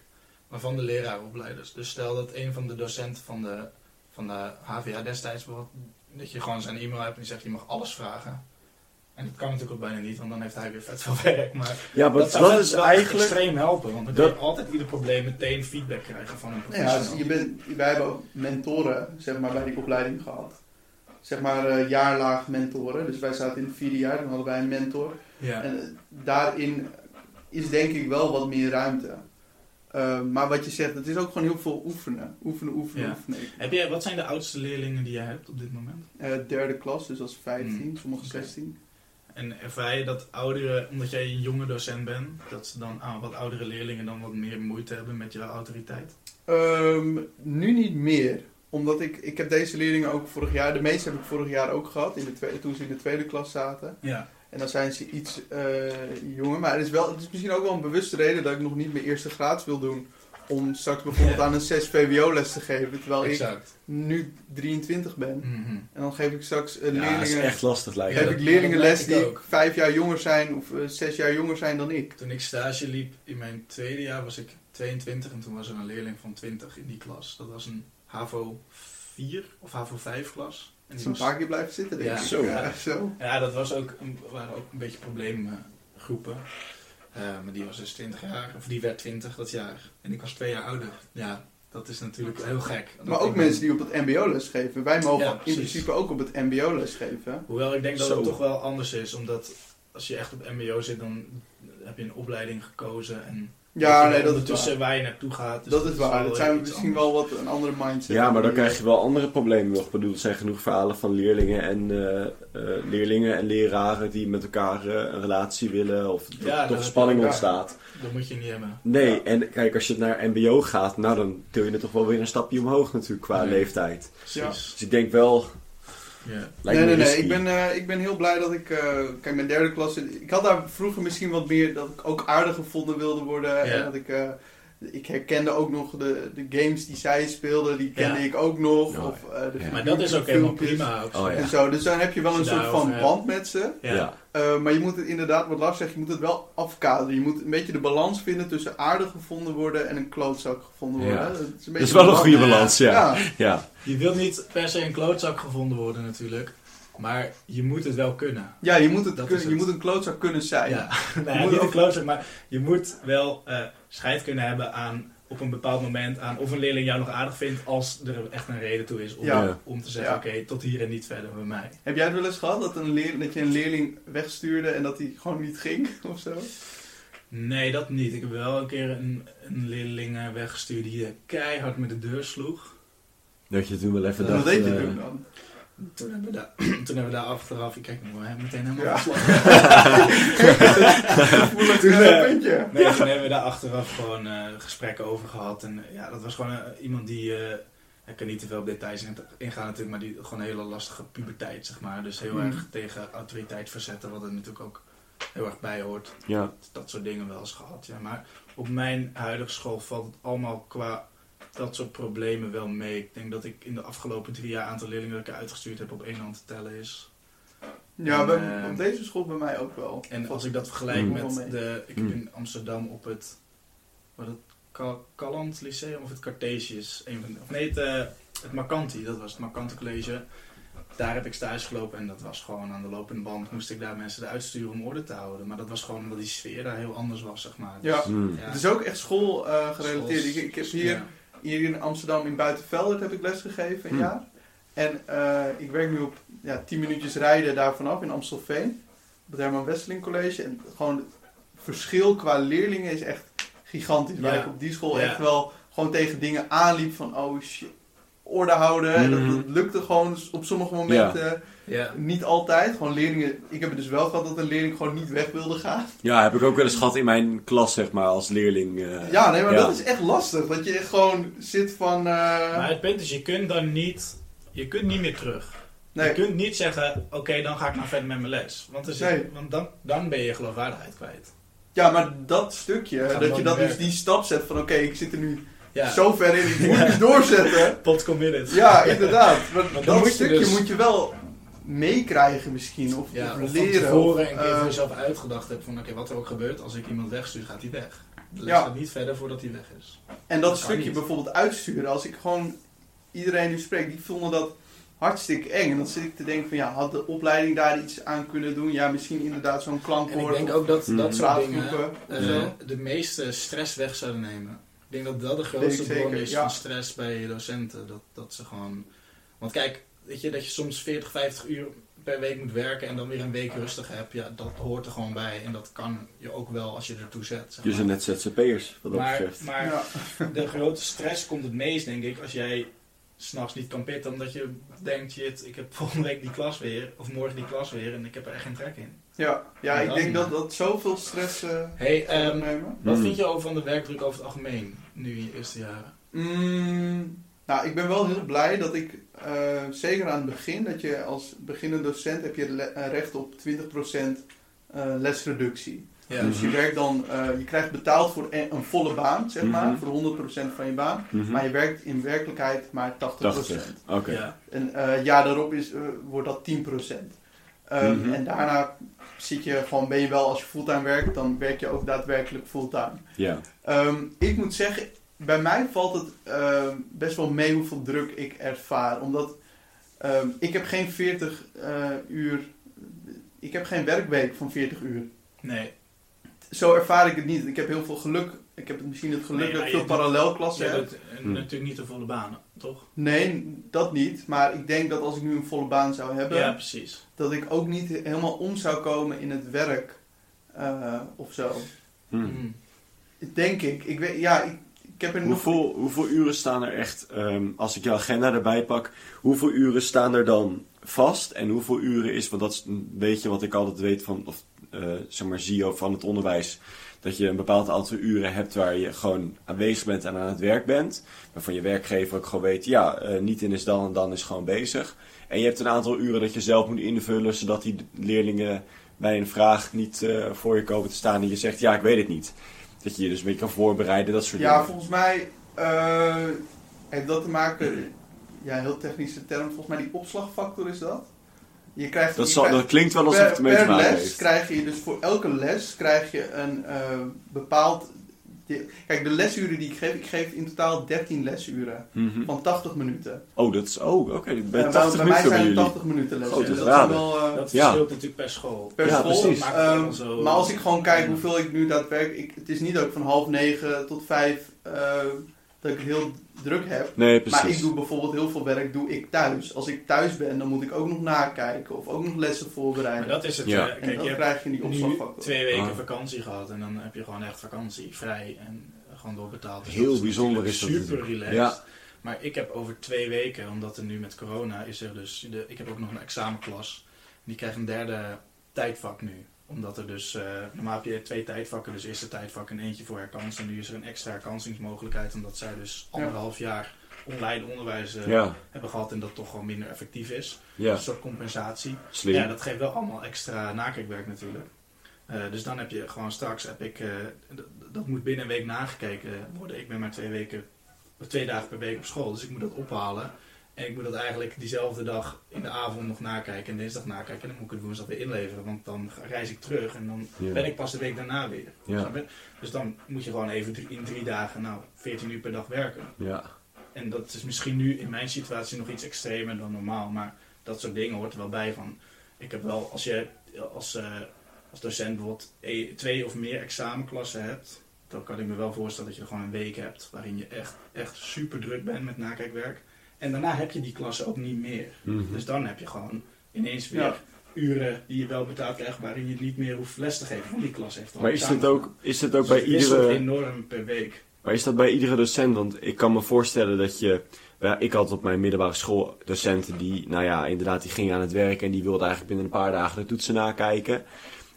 maar van de lerarenopleiders. Dus stel dat een van de docenten van de, van de HVA destijds bijvoorbeeld, dat je gewoon zijn e-mail hebt en die zegt je mag alles vragen. En dat kan natuurlijk ook bijna niet, want dan heeft hij weer vet veel werk. Maar Ja, maar dat, dat, zou vet- is wel eigenlijk... extreem helpen, want dan Dat- kun je altijd ieder probleem meteen feedback krijgen van een Nou ja, professional. je bent, wij hebben ook mentoren zeg maar, bij die opleiding gehad. Zeg maar eh, jaarlaag mentoren. Dus wij zaten in het vierde jaar, dan hadden wij een mentor. ja. En eh, daarin is denk ik wel wat meer ruimte. Eh, maar wat je zegt, het is ook gewoon heel veel oefenen. Oefenen, oefenen, Ja. oefenen. Heb jij, wat zijn de oudste leerlingen die jij hebt op dit moment? Eh, derde klas, dus dat is 15, Hmm. sommige Oké. 16. En ervaar je dat oudere, omdat jij een jonge docent bent, dat ze dan aan wat oudere leerlingen dan wat meer moeite hebben met jouw autoriteit? Ehm, nu niet meer. omdat ik, ik heb deze leerlingen ook vorig jaar, de meeste heb ik vorig jaar ook gehad, in de tweede, toen ze in de tweede klas zaten. Ja. En dan zijn ze iets eh, jonger. Maar het is, wel, het is misschien ook wel een bewuste reden dat ik nog niet mijn eerste graads wil doen. Om straks bijvoorbeeld Ja. aan een 6 VWO les te geven. Terwijl ik nu 23 ben. Mhm. En dan geef ik straks eh, Ja, dat is leerlingen, echt lastig lijkt geef me. Ja, ik leerlingen les die ook. vijf jaar jonger zijn of eh, zes jaar jonger zijn dan ik. Toen ik stage liep in mijn tweede jaar was ik 22 en toen was er een leerling van 20 in die klas. Dat was een HAVO 4 of HAVO 5 klas. En die is een was- paar keer blijven zitten denk Ja. ik. Zo. Ja, zo. Ja, dat was ook, een- waren ook een beetje probleemgroepen. Eh, maar die was dus 20 jaar, of die werd 20 dat jaar. En ik was twee jaar ouder. Ja, dat is natuurlijk heel gek. Maar ook mensen die op het mbo les geven. Wij mogen Ja, in principe ook op het mbo les geven. Hoewel ik denk dat Zo. het toch wel anders is, omdat als je echt op MBO zit, dan heb je een opleiding gekozen en Ja, je nee, dat ondertussen waar. je naartoe gaat. dus Dat is waar. Dat zijn misschien anders. wel wat een andere mindset. Ja, maar dan krijg je wel andere problemen nog. Ik bedoel, er zijn genoeg verhalen van leerlingen en, eh, eh, leerlingen en leraren die met elkaar eh, een relatie willen of dat Ja, er toch dat- spanning ontstaat. Dat moet je niet hebben. Nee, en kijk, als je naar MBO gaat, nou dan til je er toch wel weer een stapje omhoog natuurlijk qua leeftijd. Ja. Precies. Dus ik denk wel, Nee, nee, nee. Ik ben, eh, ik ben heel blij dat ik... eh, kijk, mijn derde klas... Ik had daar vroeger misschien wat meer... Dat ik ook aardig gevonden wilde worden. Ja. En dat ik... ik herkende ook nog de, de games die zij speelden. Die kende Ja. ik ook nog. Ja, of, eh, de ja. Maar dat is ook helemaal prima. Ook zo. Oh, ja. En zo. Dus dan heb je wel een soort van band met ze. Ja. Ja. Eh, maar je moet het inderdaad, wat Lars zegt, je moet het wel afkaderen. Je moet een beetje de balans vinden tussen aardig gevonden worden en een klootzak gevonden worden. Ja. Dat is, een Dat is wel een goede balans, ja. Ja. ja. Je wilt niet per se een klootzak gevonden worden natuurlijk, maar je moet het wel kunnen. Ja, je moet, het Dat kunnen, je moet een klootzak kunnen zijn. Ja, nou ja, Je moet niet een ook- klootzak, maar je moet wel eh scheid kunnen hebben aan op een bepaald moment aan of een leerling jou nog aardig vindt als er echt een reden toe is om, Ja. om te zeggen Ja. oké, tot hier en niet verder bij mij. Heb jij het wel eens gehad dat, een leer, dat je een leerling wegstuurde en dat hij gewoon niet ging of zo? Nee, dat niet. Ik heb wel een keer een, een leerling eh, weggestuurd die eh, keihard met de deur sloeg. Dat je toen wel even En dacht... wat deed je eh, toen dan? Toen hebben we daar, toen hebben we daar achteraf, ik kijk nog wel, hè, meteen helemaal Ja. Voel Toen, het een puntje. Nee, toen hebben we daar achteraf gewoon eh, gesprekken over gehad. En ja, dat was gewoon eh, iemand die. eh, ik kan niet te veel op details in- ingaan natuurlijk, maar die gewoon een hele lastige puberteit, zeg maar. Dus heel Mm. erg tegen autoriteit verzetten, wat er natuurlijk ook heel erg bij hoort. Ja. Dat soort dingen wel eens gehad, ja. Maar op mijn huidige school valt het allemaal qua dat soort problemen wel mee. Ik denk dat ik in de afgelopen drie jaar aantal leerlingen dat ik uitgestuurd heb op één hand te tellen is. Ja, en, bij, eh, op deze school bij mij ook wel. En als ik dat vergelijk Mm. met de... Ik Mm. heb in Amsterdam op het... Wat het Cal- Calland Lyceum of het Cartesius? Een van de, of nee, het, eh, het Marcanti. Dat was het Marcanti College. Daar heb ik stage gelopen en dat was gewoon aan de lopende band. Moest ik daar mensen eruit sturen om orde te houden. Maar dat was gewoon omdat die sfeer daar heel anders was, zeg maar. Dus, Ja. Hmm. ja. Het is ook echt school eh, gerelateerd. Schools- Ik, ik heb hier, ja. Hier in Amsterdam in Buitenveldert heb ik lesgegeven een Hmm. jaar. En eh, ik werk nu op ja, 10 minuutjes rijden daar vanaf in Amstelveen. Op het Herman Wesseling College. En gewoon het verschil qua leerlingen is echt gigantisch. Ja. Waar ik op die school Ja. echt wel gewoon tegen dingen aanliep van oh shit, orde houden. En dat, Mhm. dat lukte gewoon op sommige momenten Ja. niet altijd. Gewoon leerlingen, ik heb het dus wel gehad dat een leerling gewoon niet weg wilde gaan. ja, heb ik ook wel eens gehad in mijn klas, zeg maar, als leerling. eh, Ja, nee, maar Ja. dat is echt lastig. Dat je gewoon zit van... eh, Maar het punt is, je kunt dan niet... Je kunt niet meer terug. Je kunt niet zeggen, oké, dan ga ik nou verder met mijn les. Want, er zit- Nee. want dan, dan ben je geloofwaardigheid kwijt. ja, maar dat stukje, dat je dan dus die stap zet van oké, ik zit er nu Ja, zo ver in, ik moet het doorzetten. pot committed. Ja, inderdaad. Maar dat moet je stukje dus- moet je wel meekrijgen misschien, of, Ja, of of leren. van tevoren een keer eh, voor jezelf uitgedacht hebt van oké, wat er ook gebeurt, als ik iemand wegstuur, gaat hij weg. Les Ja. gaat niet verder voordat hij weg is. en dat dat stukje niet. bijvoorbeeld uitsturen, als ik gewoon iedereen nu spreek, die vonden dat hartstikke eng. En dan zit ik te denken van ja, had de opleiding daar iets aan kunnen doen? Ja, misschien inderdaad zo'n En ik klankwoord denk ook dat Mm. dat soort dingen zo. de meeste stress weg zouden nemen. Ik denk dat dat de grootste bron is ja. van stress bij docenten. Dat, dat ze gewoon... Want kijk, weet je, dat je soms 40, 50 uur per week moet werken en dan weer een week rustig hebt, ja, dat hoort er gewoon bij. En dat kan je ook wel als je ertoe zet. Zeg Je zijn net ZZP'ers, wat dat maar, betreft. maar Ja. de grote stress komt het meest, denk ik, als jij s'nachts niet kan pitten. Omdat je denkt, shit, ik heb volgende week die klas weer. Of morgen die klas weer. En ik heb er echt geen trek in. Ja, ja, ik denk dat dat zoveel stress eh hey, ehm, opnemen. wat Hmm. vind je over van de werkdruk over het algemeen? Nu in je eerste jaren. Mm, Nou, ik ben wel heel blij dat ik, eh, zeker aan het begin, dat je als beginnend docent heb je le- eh, recht op 20% eh, lesreductie. Ja. Dus je werkt dan, eh, je krijgt betaald voor een, een volle baan, zeg maar, Mhm. voor 100% van je baan. Mhm. Maar je werkt in werkelijkheid maar 80%. 80. Oké. Ja. En eh, het jaar daarop is, wordt dat 10%. Ehm, Mhm. En daarna zit je gewoon, ben je wel, als je fulltime werkt, dan werk je ook daadwerkelijk fulltime. Ja. Ehm, ik moet zeggen, bij mij valt het ehm, best wel mee hoeveel druk ik ervaar. Omdat ehm, ik heb geen 40 eh, uur, ik heb geen werkweek van 40 uur. Nee. Zo ervaar ik het niet. Ik heb heel veel geluk. Ik heb misschien het geluk Nee, dat ik je veel parallelklassen Je heb. hebt Hm. natuurlijk niet de volle banen, toch? Nee, dat niet. Maar ik denk dat als ik nu een volle baan zou hebben, Ja, precies. dat ik ook niet helemaal om zou komen in het werk eh, of zo. Hm. Hm. Denk ik. ik weet, ja, ik, ik heb er nog... Hoeveel, hoeveel uren staan er echt, ehm, als ik je agenda erbij pak, hoeveel uren staan er dan vast en hoeveel uren is, want dat is een beetje wat ik altijd weet van, of eh, zeg maar zie ook van het onderwijs, dat je een bepaald aantal uren hebt waar je gewoon aanwezig bent en aan het werk bent, waarvan je werkgever ook gewoon weet, ja, eh, niet in is dan en dan is gewoon bezig. En je hebt een aantal uren dat je zelf moet invullen, zodat die leerlingen bij een vraag niet eh, voor je komen te staan en je zegt, ja, ik weet het niet. Dat je je dus een beetje kan voorbereiden, dat soort Ja, dingen. volgens mij eh, heeft dat te maken... Ja, heel technische term. Volgens mij die opslagfactor is dat. Je krijgt, Dat, je zal, krijgt- dat klinkt wel alsof per, het te maken les heeft. krijg je dus voor elke les krijg je een eh, bepaald... Kijk, de lesuren die ik geef, ik geef in totaal 13 lesuren Mhm. van 80 minuten. Oh, dat is... Oh, oké. bij Eh, 80 bij mij minuten bij zijn het jullie. 80 minuten lessen. Dat zijn wel, eh, Dat Ja. verschilt natuurlijk per school. per Ja, school. precies. Ehm, zo- maar als ik gewoon kijk hoeveel ik nu daadwerkelijk... Ik, het is niet dat ik van half negen tot vijf... eh, dat ik heel druk heb. Nee, precies. Maar ik doe bijvoorbeeld heel veel werk doe ik thuis. Als ik thuis ben, dan moet ik ook nog nakijken of ook nog lessen Maar voorbereiden. dat is het. Ja. eh, en kijk, dat je hebt krijg je in die nu opslagfactor. twee weken Ah. vakantie gehad en dan heb je gewoon echt vakantie vrij en eh, gewoon doorbetaald. Dus Heel dat bijzonder is dat Super relaxed. Ja. Maar ik heb over twee weken, omdat er nu met corona is er dus, de, ik heb ook nog een examenklas. Die krijgt een derde tijdvak nu. Omdat er dus, eh, normaal heb je twee tijdvakken, dus eerste tijdvak en eentje voor herkans. En nu is er een extra herkansingsmogelijkheid, omdat zij dus anderhalf jaar online onderwijs eh, Ja, hebben gehad en dat toch gewoon minder effectief is. ja. Een soort compensatie. Slim. Ja, dat geeft wel allemaal extra nakijkwerk natuurlijk. Eh, dus dan heb je gewoon straks, heb ik, eh, dat moet binnen een week nagekeken worden. Ik ben maar twee, weken, twee dagen per week op school, dus ik moet dat ophalen. En ik moet dat eigenlijk diezelfde dag in de avond nog nakijken en dinsdag nakijken. En dan moet ik het woensdag weer inleveren, want dan reis ik terug en dan ben ik pas de week daarna weer. Dus dan moet je gewoon even in drie dagen, nou, 14 uur per dag werken. Ja. En dat is misschien nu in mijn situatie nog iets extremer dan normaal. Maar dat soort dingen hoort er wel bij van. Ik heb wel, als je als, eh, als docent bijvoorbeeld e- twee of meer examenklassen hebt. Dan kan ik me wel voorstellen dat je er gewoon een week hebt. Waarin je echt, echt super druk bent met nakijkwerk. En daarna heb je die klassen ook niet meer. Mhm. Dus dan heb je gewoon ineens weer Ja. uren die je wel betaald krijgt. Waarin je niet meer hoeft les te geven. Want die klas heeft al Maar is dit ook, is dit ook Dus bij iedere... enorm per week. Maar is dat bij iedere docent? Want ik kan me voorstellen dat je... Ja, ik had op mijn middelbare school docenten die, nou ja, inderdaad, die gingen aan het werk en die wilden eigenlijk binnen een paar dagen de toetsen nakijken.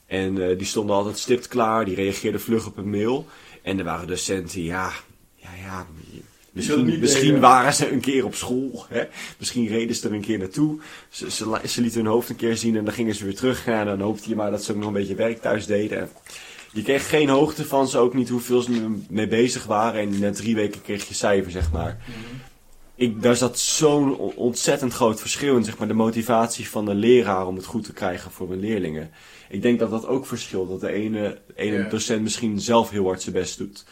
En eh, die stonden altijd stipt klaar, die reageerden vlug op een mail. En er waren docenten, ja, ja, ja. Misschien, misschien waren ze een keer op school. Hè? Misschien reden ze er een keer naartoe. Ze, ze, lieten hun hoofd een keer zien en dan gingen ze weer terug. En dan hoopte je maar dat ze ook nog een beetje werk thuis deden. En je kreeg geen hoogte van ze, ook niet hoeveel ze mee bezig waren. En na drie weken kreeg je cijfer, zeg maar. Ik, daar zat zo'n on- ontzettend groot verschil in, zeg maar, de motivatie van de leraar om het goed te krijgen voor hun leerlingen. Ik denk dat dat ook verschilt, dat de ene, ene docent misschien zelf heel hard zijn best doet.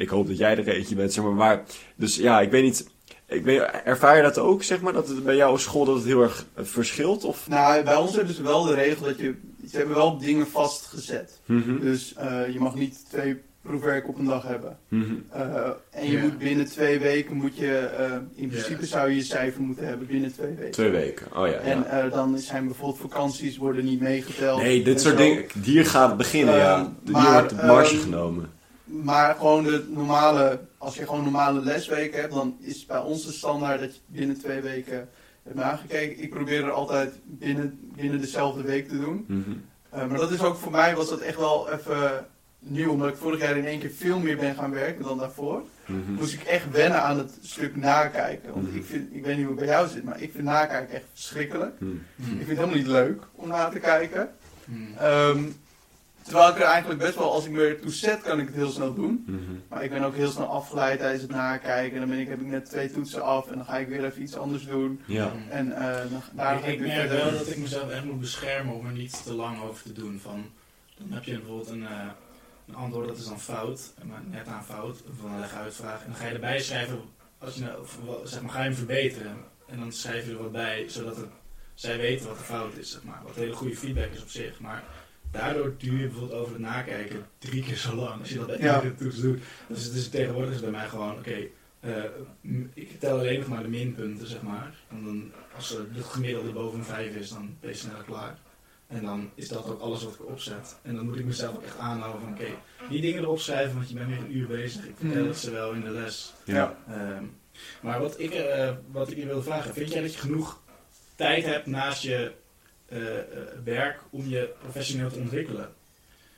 Ik hoop dat jij er eentje bent, zeg maar. maar dus ja, ik weet niet, ik weet, ervaar je dat ook, zeg maar, dat het bij jouw school dat het heel erg eh, verschilt? Of? Nou, bij ons hebben ze wel de regel dat je... Ze hebben wel dingen vastgezet. Mhm, Dus eh, je mag niet twee proefwerken op een dag hebben. mhm. Eh, en je moet binnen twee weken, moet je, in principe zou je je cijfer moeten hebben binnen twee weken. Twee weken, oh ja. En ja. eh, dan zijn bijvoorbeeld vakanties worden niet meegeteld. Nee, dit soort zo. dingen, hier gaat het beginnen, ja. Ehm, Hier maar, wordt de marge ehm, genomen. Maar gewoon de normale, als je gewoon normale lesweken hebt, dan is bij ons de standaard dat je binnen twee weken hebt nagekeken. Ik probeer er altijd binnen, binnen dezelfde week te doen. Mhm. Eh, maar dat is ook voor mij was dat echt wel even nu, omdat ik vorig jaar in één keer veel meer ben gaan werken dan daarvoor, Mhm. moest ik echt wennen aan het stuk nakijken. Want Mhm. ik, vind, ik weet niet hoe het bij jou zit, maar ik vind nakijken echt verschrikkelijk. Ik vind het helemaal niet leuk om na te kijken. Hmm. Terwijl ik er eigenlijk best wel, als ik me ertoe zet, kan ik het heel snel doen. Mhm. Maar ik ben ook heel snel afgeleid tijdens het nakijken. En dan ben ik, heb ik net twee toetsen af en dan ga ik weer even iets anders doen. Ja. En eh, dan, daar ik, ik weer merk wel dat ik mezelf echt moet beschermen om er niet te lang over te doen. Van, dan heb je bijvoorbeeld een, eh, een antwoord dat is dan fout, maar net aan fout, van een leguitvraag. En dan ga je erbij schrijven, als je, nou- zeg maar, ga je hem verbeteren. En dan schrijf je er wat bij, zodat het, zij weten wat de fout is, zeg maar. Wat hele goede feedback is op zich. Maar daardoor duur je bijvoorbeeld over het nakijken drie keer zo lang als je dat bij Ja. iedere toets doet. Dus het is tegenwoordig is het bij mij gewoon, oké, eh, ik tel alleen nog maar de minpunten, zeg maar. En dan, als er de gemiddelde boven een 5 is, dan ben je sneller klaar. En dan is dat ook alles wat ik opzet. En dan moet ik mezelf ook echt aanhouden van, oké, die dingen erop schrijven, want je bent weer een uur bezig. Ik vertel Mhm. het ze wel in de les. Ja. Ehm, maar wat ik, eh, wat ik je wilde vragen, vind jij dat je genoeg tijd hebt naast je werk om je professioneel te ontwikkelen?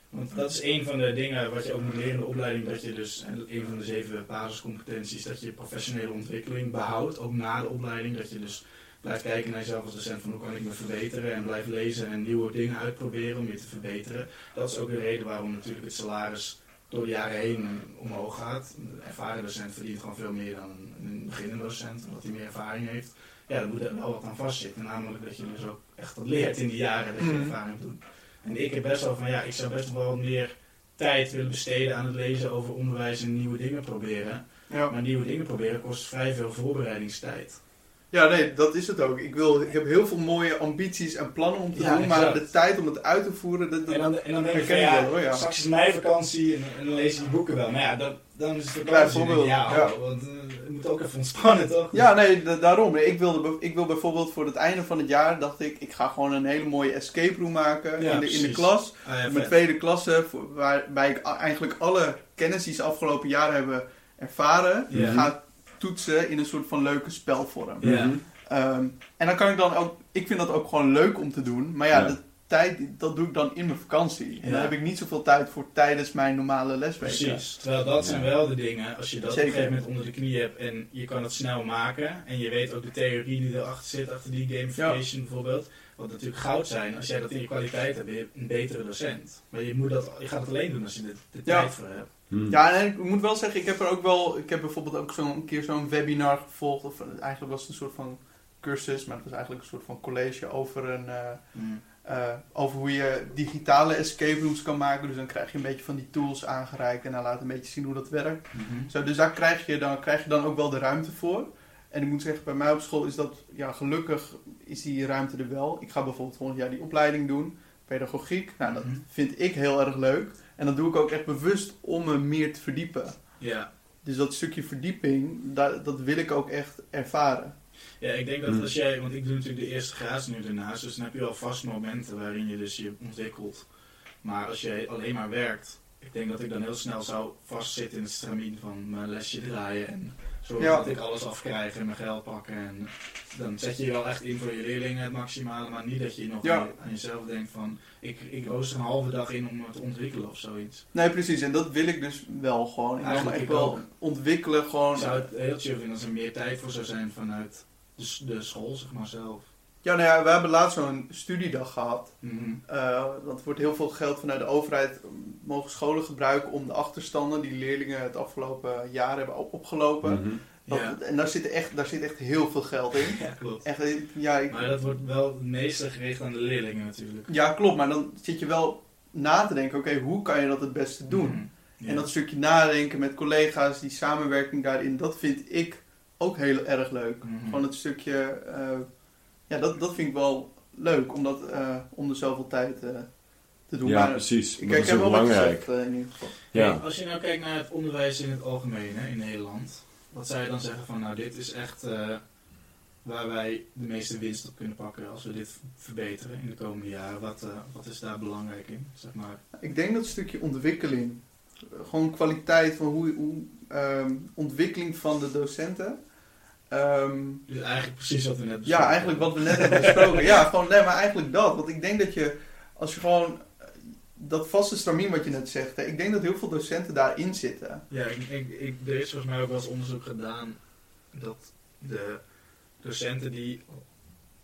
Want dat is een van de dingen wat je ook moet leren in de opleiding, dat je dus, en een van de zeven basiscompetenties, dat je professionele ontwikkeling behoudt, ook na de opleiding. Dat je dus blijft kijken naar jezelf als docent van hoe kan ik me verbeteren en blijft lezen en nieuwe dingen uitproberen om je te verbeteren. Dat is ook de reden waarom natuurlijk het salaris door de jaren heen omhoog gaat. Een ervaren docent verdient gewoon veel meer dan een beginnende docent, omdat hij meer ervaring heeft. Ja, dan moet er wel wat aan vastzitten. Namelijk dat je dus ook echt wat leert in die jaren dat je Mhm. ervaring hebt doen. En ik heb best wel van, ja, ik zou best wel meer tijd willen besteden aan het lezen over onderwijs en nieuwe dingen proberen. Ja. Maar nieuwe dingen proberen kost vrij veel voorbereidingstijd. ja, nee, dat is het ook. Ik, wil, ik heb heel veel mooie ambities en plannen om te Ja, doen, maar de tijd om het uit te voeren, dat, dat- En dan, en dan denk ik van, herken ik ja, wel, hoor, ja. straks is mijn vakantie en, en dan lees je die boeken wel. Maar ja, dat, dan is het vakantie. Bijvoorbeeld, ja, ja. oh, want eh, je moet ook even ontspannen, toch? Ja, nee, da- daarom. Ik, wilde, ik wil bijvoorbeeld voor het einde van het jaar, dacht ik, ik ga gewoon een hele mooie escape room maken Ja, in, de, in de klas. Ah, ja, Mijn vet. tweede klasse, waarbij ik eigenlijk alle kennis die ze afgelopen jaren hebben ervaren, Ja. ga toetsen in een soort van leuke spelvorm. Ehm, en dan kan ik dan ook, ik vind dat ook gewoon leuk om te doen, maar ja, Ja. Tijd, dat doe ik dan in mijn vakantie. En Ja. daar heb ik niet zoveel tijd voor tijdens mijn normale lesweken. Precies. Terwijl dat zijn wel de dingen, als je dat op Zeker. een gegeven moment onder de knie hebt en je kan het snel maken en je weet ook de theorie die erachter zit, achter die gamification bijvoorbeeld, wat natuurlijk goud zijn. Als jij dat in je kwaliteit hebt, ben je een betere docent. Maar je, moet dat, je gaat het alleen doen als je er de Ja. tijd voor hebt. Mhm. Ja, en ik moet wel zeggen, ik heb er ook wel, ik heb bijvoorbeeld ook zo'n keer zo'n webinar gevolgd, of eigenlijk was het een soort van cursus, maar het was eigenlijk een soort van college over een, eh, eh, over hoe je digitale escape rooms kan maken. Dus dan krijg je een beetje van die tools aangereikt en dan laat een beetje zien hoe dat werkt. Mhm. Zo, dus daar krijg je, dan, krijg je dan ook wel de ruimte voor. En ik moet zeggen, bij mij op school is dat, ja, gelukkig is die ruimte er wel. Ik ga bijvoorbeeld volgend jaar die opleiding doen, pedagogiek. Nou, dat Mhm. vind ik heel erg leuk. En dat doe ik ook echt bewust om me meer te verdiepen. Ja. Dus dat stukje verdieping, dat, dat wil ik ook echt ervaren. Ja, ik denk dat Hmm. als jij, want ik doe natuurlijk de eerste graad nu daarnaast, dus dan heb je wel vast momenten waarin je dus je ontwikkelt. Maar als jij alleen maar werkt, ik denk dat ik dan heel snel zou vastzitten in het stramien van mijn lesje draaien en zorgen Ja. dat ik alles afkrijg en mijn geld pakken. En dan zet je je wel echt in voor je leerlingen het maximale, maar niet dat je nog Ja. aan, je- aan jezelf denkt van ik, ik rooster een halve dag in om me te ontwikkelen of zoiets. Nee, precies. En dat wil ik dus wel gewoon. Ik Eigenlijk echt ik wel ook. ontwikkelen. Gewoon. Ik zou het heel chill vinden als er meer tijd voor zou zijn vanuit de, de school, zeg maar zelf. Ja, nou ja, we hebben laatst zo'n studiedag gehad. Mhm. Eh, dat wordt heel veel geld vanuit de overheid mogen scholen gebruiken om de achterstanden die leerlingen het afgelopen jaar hebben op- opgelopen. Mhm. Dat- Ja. En daar zit, echt, daar zit echt heel veel geld in. ja, klopt. Echt, eh, ja, ik- Maar dat wordt wel het meeste gericht aan de leerlingen natuurlijk. ja, klopt. Maar dan zit je wel na te denken, oké, hoe kan je dat het beste doen? Mhm. En dat stukje nadenken met collega's, die samenwerking daarin, dat vind ik ook heel erg leuk. Gewoon het stukje, eh, ja, dat, dat vind ik wel leuk, om, dat, eh, om er zoveel tijd eh, te doen. Ja, Maar precies. ik, dat ik is heb ook wel wat belangrijk. gezegd, in ieder geval. Ja. Hey, als je nou kijkt naar het onderwijs in het algemeen hè, in Nederland, wat zou je dan zeggen van nou dit is echt eh, waar wij de meeste winst op kunnen pakken als we dit verbeteren in de komende jaren? Wat, wat is daar belangrijk in? Zeg maar. Ik denk dat stukje ontwikkeling, gewoon kwaliteit van hoe, hoe ehm, ontwikkeling van de docenten. Ehm, Dus eigenlijk precies wat we net Ja, besproken eigenlijk wat we net hebben besproken. Ja, gewoon, nee, maar eigenlijk dat. Want ik denk dat je, als je gewoon, dat vaste stramien wat je net zegt, hè, ik denk dat heel veel docenten daarin zitten. Ja, ik, ik, ik, er is volgens mij ook wel eens onderzoek gedaan dat de docenten die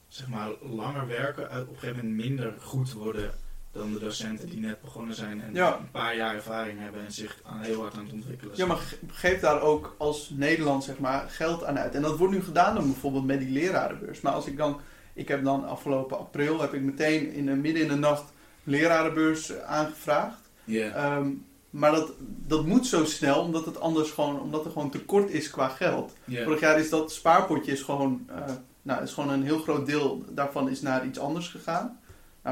zeg maar langer werken, uit- op een gegeven moment minder goed worden dan de docenten die net begonnen zijn en Ja. een paar jaar ervaring hebben en zich aan, heel hard aan het ontwikkelen Ja, maar ge- geef daar ook als Nederland zeg maar geld aan uit. En dat wordt nu gedaan dan bijvoorbeeld met die lerarenbeurs. Maar als ik dan, ik heb dan afgelopen april, heb ik meteen in de, midden in de nacht lerarenbeurs eh, aangevraagd. Ja. Ehm, maar dat, dat moet zo snel, omdat het anders gewoon, omdat er gewoon tekort is qua geld. Vorig jaar is dat spaarpotje is gewoon, eh, nou, is gewoon een heel groot deel daarvan is naar iets anders gegaan.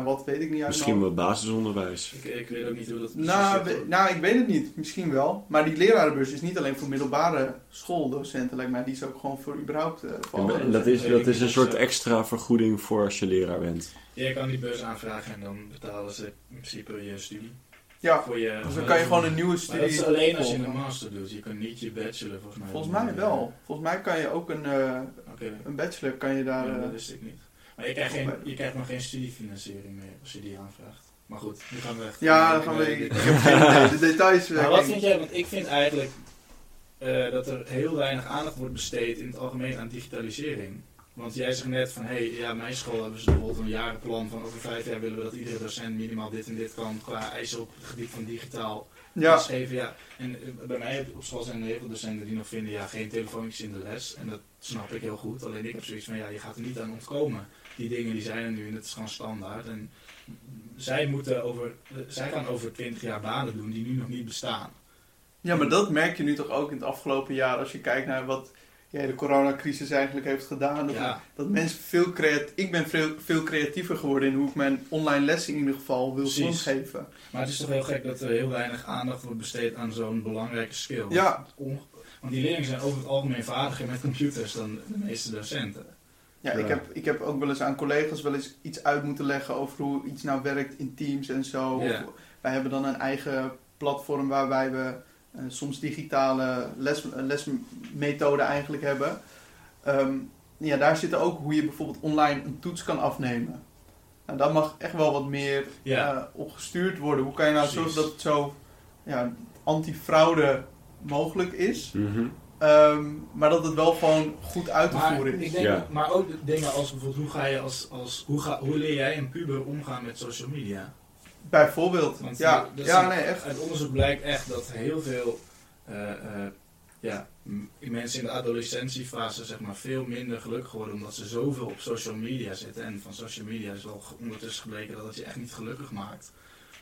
Nou, wat weet ik niet uit Misschien mijn wel basisonderwijs. Ik, ik weet ook niet hoe dat precies nou, we- nou, ik weet het niet. Misschien wel. Maar die lerarenbeurs is niet alleen voor middelbare schooldocenten, lijkt mij. Die is ook gewoon voor überhaupt... eh, voor En, en dat is, dat is een soort extra vergoeding voor als je leraar bent. Je kan die beurs aanvragen en dan betalen ze in principe je studie. Ja, Voor je, dus dan kan je gewoon een nieuwe Maar studie... dat is alleen als je een master doet. Je kan niet je bachelor volgens mij Volgens mij wel. Volgens mij kan je ook een, eh, Oké. een bachelor kan je daar... Ja, eh, dat wist ik niet. Maar je krijgt, geen, je krijgt nog geen studiefinanciering meer als je die aanvraagt. Maar goed, nu gaan we echt... ja, dan gaan we... Ik heb geen idee. De details... Maar wat vind jij? Want ik vind eigenlijk eh, dat er heel weinig aandacht wordt besteed in het algemeen aan digitalisering. Want jij zegt net van, hé, hey, ja, mijn school hebben ze bijvoorbeeld een jarenplan van over vijf jaar willen we dat iedere docent minimaal dit en dit kan qua eisen op het gebied van digitaal Ja, geven. Ja. En eh, bij mij op school zijn er heel veel docenten die nog vinden, ja, geen telefoontjes in de les. En dat snap ik heel goed. Alleen ik heb zoiets van, ja, je gaat er niet aan ontkomen. Die dingen die zijn er nu en het is gewoon standaard. En zij moeten over, eh, zij gaan over twintig jaar banen doen die nu nog niet bestaan. ja, maar dat merk je nu toch ook in het afgelopen jaar. Als je kijkt naar wat ja, de coronacrisis eigenlijk heeft gedaan. Dat, Ja. dat mensen veel creatief... Ik ben veel, veel creatiever geworden in hoe ik mijn online lessen in ieder geval wil vormgeven. Maar het is toch heel gek dat er heel weinig aandacht wordt besteed aan zo'n belangrijke skill. Ja. Want die leerlingen zijn over het algemeen vaardiger met computers dan de meeste docenten. Ja. Ik, heb, ik heb ook wel eens aan collega's wel eens iets uit moeten leggen over hoe iets nou werkt in Teams en zo. Of wij hebben dan een eigen platform waarbij we eh, soms digitale les, lesmethoden eigenlijk hebben. Ehm, ja, daar zit ook hoe je bijvoorbeeld online een toets kan afnemen. Nou, daar mag echt wel wat meer eh, op gestuurd worden. Hoe kan je nou Precies. zorgen dat het zo ja, anti-fraude mogelijk is, Mhm. ehm, maar dat het wel gewoon goed uit te Maar, voeren is. ik denk, Ja. maar ook de dingen als bijvoorbeeld hoe ga je als, als hoe, ga, hoe leer jij een puber omgaan met social media? Bijvoorbeeld. Want ja, ja nee, echt. Uit onderzoek blijkt echt dat heel veel eh, eh, ja, m- mensen in de adolescentiefase zeg maar, veel minder gelukkig worden omdat ze zoveel op social media zitten. En van social media is wel ondertussen gebleken dat het je echt niet gelukkig maakt.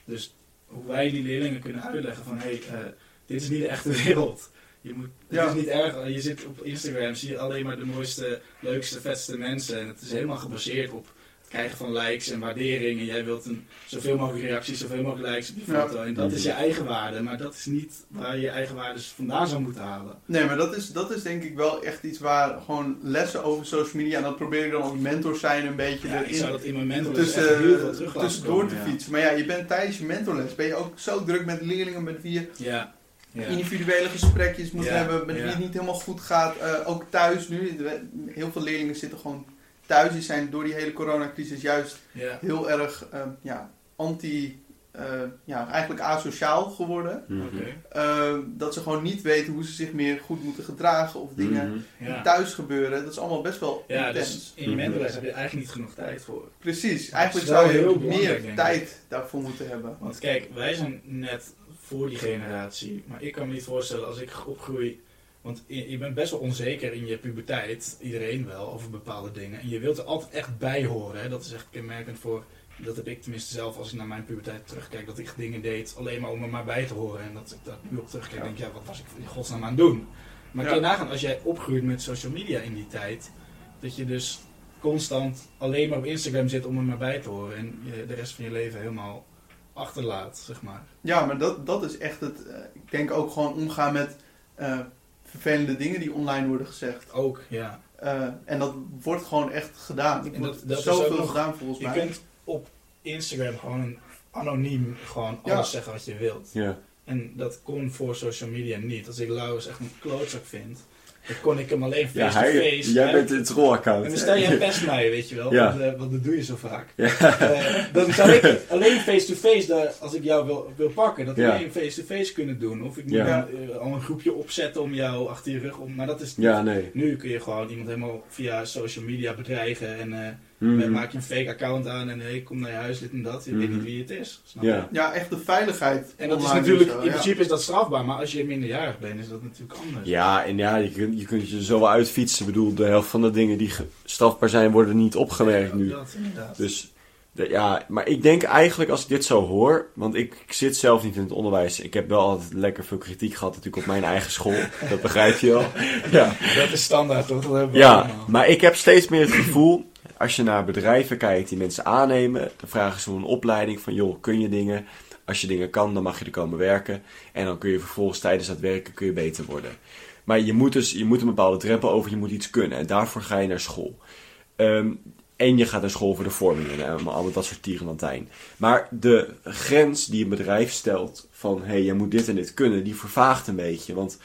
Dus hoe wij die leerlingen kunnen uitleggen van hé, hey, eh, dit is niet de echte wereld. Je, moet, het Ja. is niet erg, je zit op Instagram, zie je alleen maar de mooiste, leukste, vetste mensen. En het is helemaal gebaseerd op het krijgen van likes en waardering. En jij wilt een, zoveel mogelijk reacties, zoveel mogelijk likes op je Ja. foto. En dat is je eigen waarde, maar dat is niet waar je je eigen waarde vandaan zou moeten halen. Nee, maar dat is, dat is denk ik wel echt iets waar gewoon lessen over social media, en dat probeer ik dan ook mentor zijn een beetje Ja, ik zou dat in mijn mentorles echt tussen, heel veel terug laten tussendoor te fietsen. Maar ja, je bent tijdens je mentorles, ben je ook zo druk met leerlingen met wie je Ja. Ja. individuele gesprekjes moet Ja, hebben, met wie het niet helemaal goed gaat. Eh, ook thuis nu, heel veel leerlingen zitten gewoon thuis, die zijn door die hele coronacrisis juist heel erg eh, ja, anti, eh, ja, eigenlijk asociaal geworden. Mhm. Oké. Eh, dat ze gewoon niet weten hoe ze zich meer goed moeten gedragen of dingen Mhm. Ja. thuis gebeuren. Dat is allemaal best wel Ja, intens. dus in je mentorles heb je eigenlijk niet genoeg tijd voor. Precies, eigenlijk zou je meer tijd daarvoor moeten hebben. Want kijk, wij zijn net voor die generatie. Maar ik kan me niet voorstellen als ik opgroei. Want je, bent best wel onzeker in je puberteit. Iedereen wel, over bepaalde dingen. En je wilt er altijd echt bij horen. Hè? Dat is echt kenmerkend voor. Dat heb ik tenminste zelf als ik naar mijn puberteit terugkijk. Dat ik dingen deed alleen maar om er maar bij te horen. En dat ik daar nu op terugkijk denk, ja, wat was ik in godsnaam aan het doen? Maar Ja. kun je nagaan, als jij opgroeit met social media in die tijd. Dat je dus constant alleen maar op Instagram zit om er maar bij te horen. En je de rest van je leven helemaal achterlaat, zeg maar. Ja, maar dat, dat is echt het. eh, ik denk ook gewoon omgaan met eh, vervelende dingen die online worden gezegd. Ook, ja. Eh, en dat wordt gewoon echt gedaan. Ik dat- dat is ook zoveel nog- gedaan volgens Je mij. kunt op Instagram gewoon een anoniem gewoon Ja. alles zeggen wat je wilt. Ja. En dat kon voor social media niet. Als ik Laurens echt een klootzak vind dan kon ik hem alleen Ja, face-to-face. hij, jij hè. bent het trollaccount. En dan stel je een pest mij, weet je wel, Ja. want, eh, want dat doe je zo vaak. Ja. Eh, dan zou ik alleen face-to-face, daar- als ik jou wil, wil pakken, dat Ja. alleen face-to-face kunnen doen. Of ik moet Ja. eh, al een groepje opzetten om jou achter je rug om. Maar dat is Ja, nee. Nu kun je gewoon iemand helemaal via social media bedreigen en dan maak je een fake account aan en hey, kom naar je huis, dit en dat. Je weet niet wie het is. Snap Ja. je? Ja, echt de veiligheid. En dat is natuurlijk, zo, in ja. principe is dat strafbaar, maar als je minderjarig bent, is dat natuurlijk anders. Ja, en ja, je kunt, je kunt je zo wel uitfietsen. Ik bedoel, de helft van de dingen die strafbaar zijn, worden niet opgemerkt Ja, nu. Dat, inderdaad. Dus de- ja, maar ik denk eigenlijk als ik dit zo hoor, want ik, ik zit zelf niet in het onderwijs. Ik heb wel altijd lekker veel kritiek gehad natuurlijk op mijn eigen school. dat begrijp je wel. Ja, dat is standaard, toch? Dat hebben we ja, allemaal. maar ik heb steeds meer het gevoel, als je naar bedrijven kijkt die mensen aannemen, dan vragen ze om een opleiding van joh, kun je dingen? Als je dingen kan, dan mag je er komen werken. En dan kun je vervolgens tijdens dat werken kun je beter worden. Maar je moet dus je moet een bepaalde drempel over, je moet iets kunnen. En daarvoor ga je naar school. Ehm, en je gaat naar school voor de vormingen en allemaal dat soort tierenlantijn. Maar de grens die een bedrijf stelt van hé, hey, jij moet dit en dit kunnen, die vervaagt een beetje. Want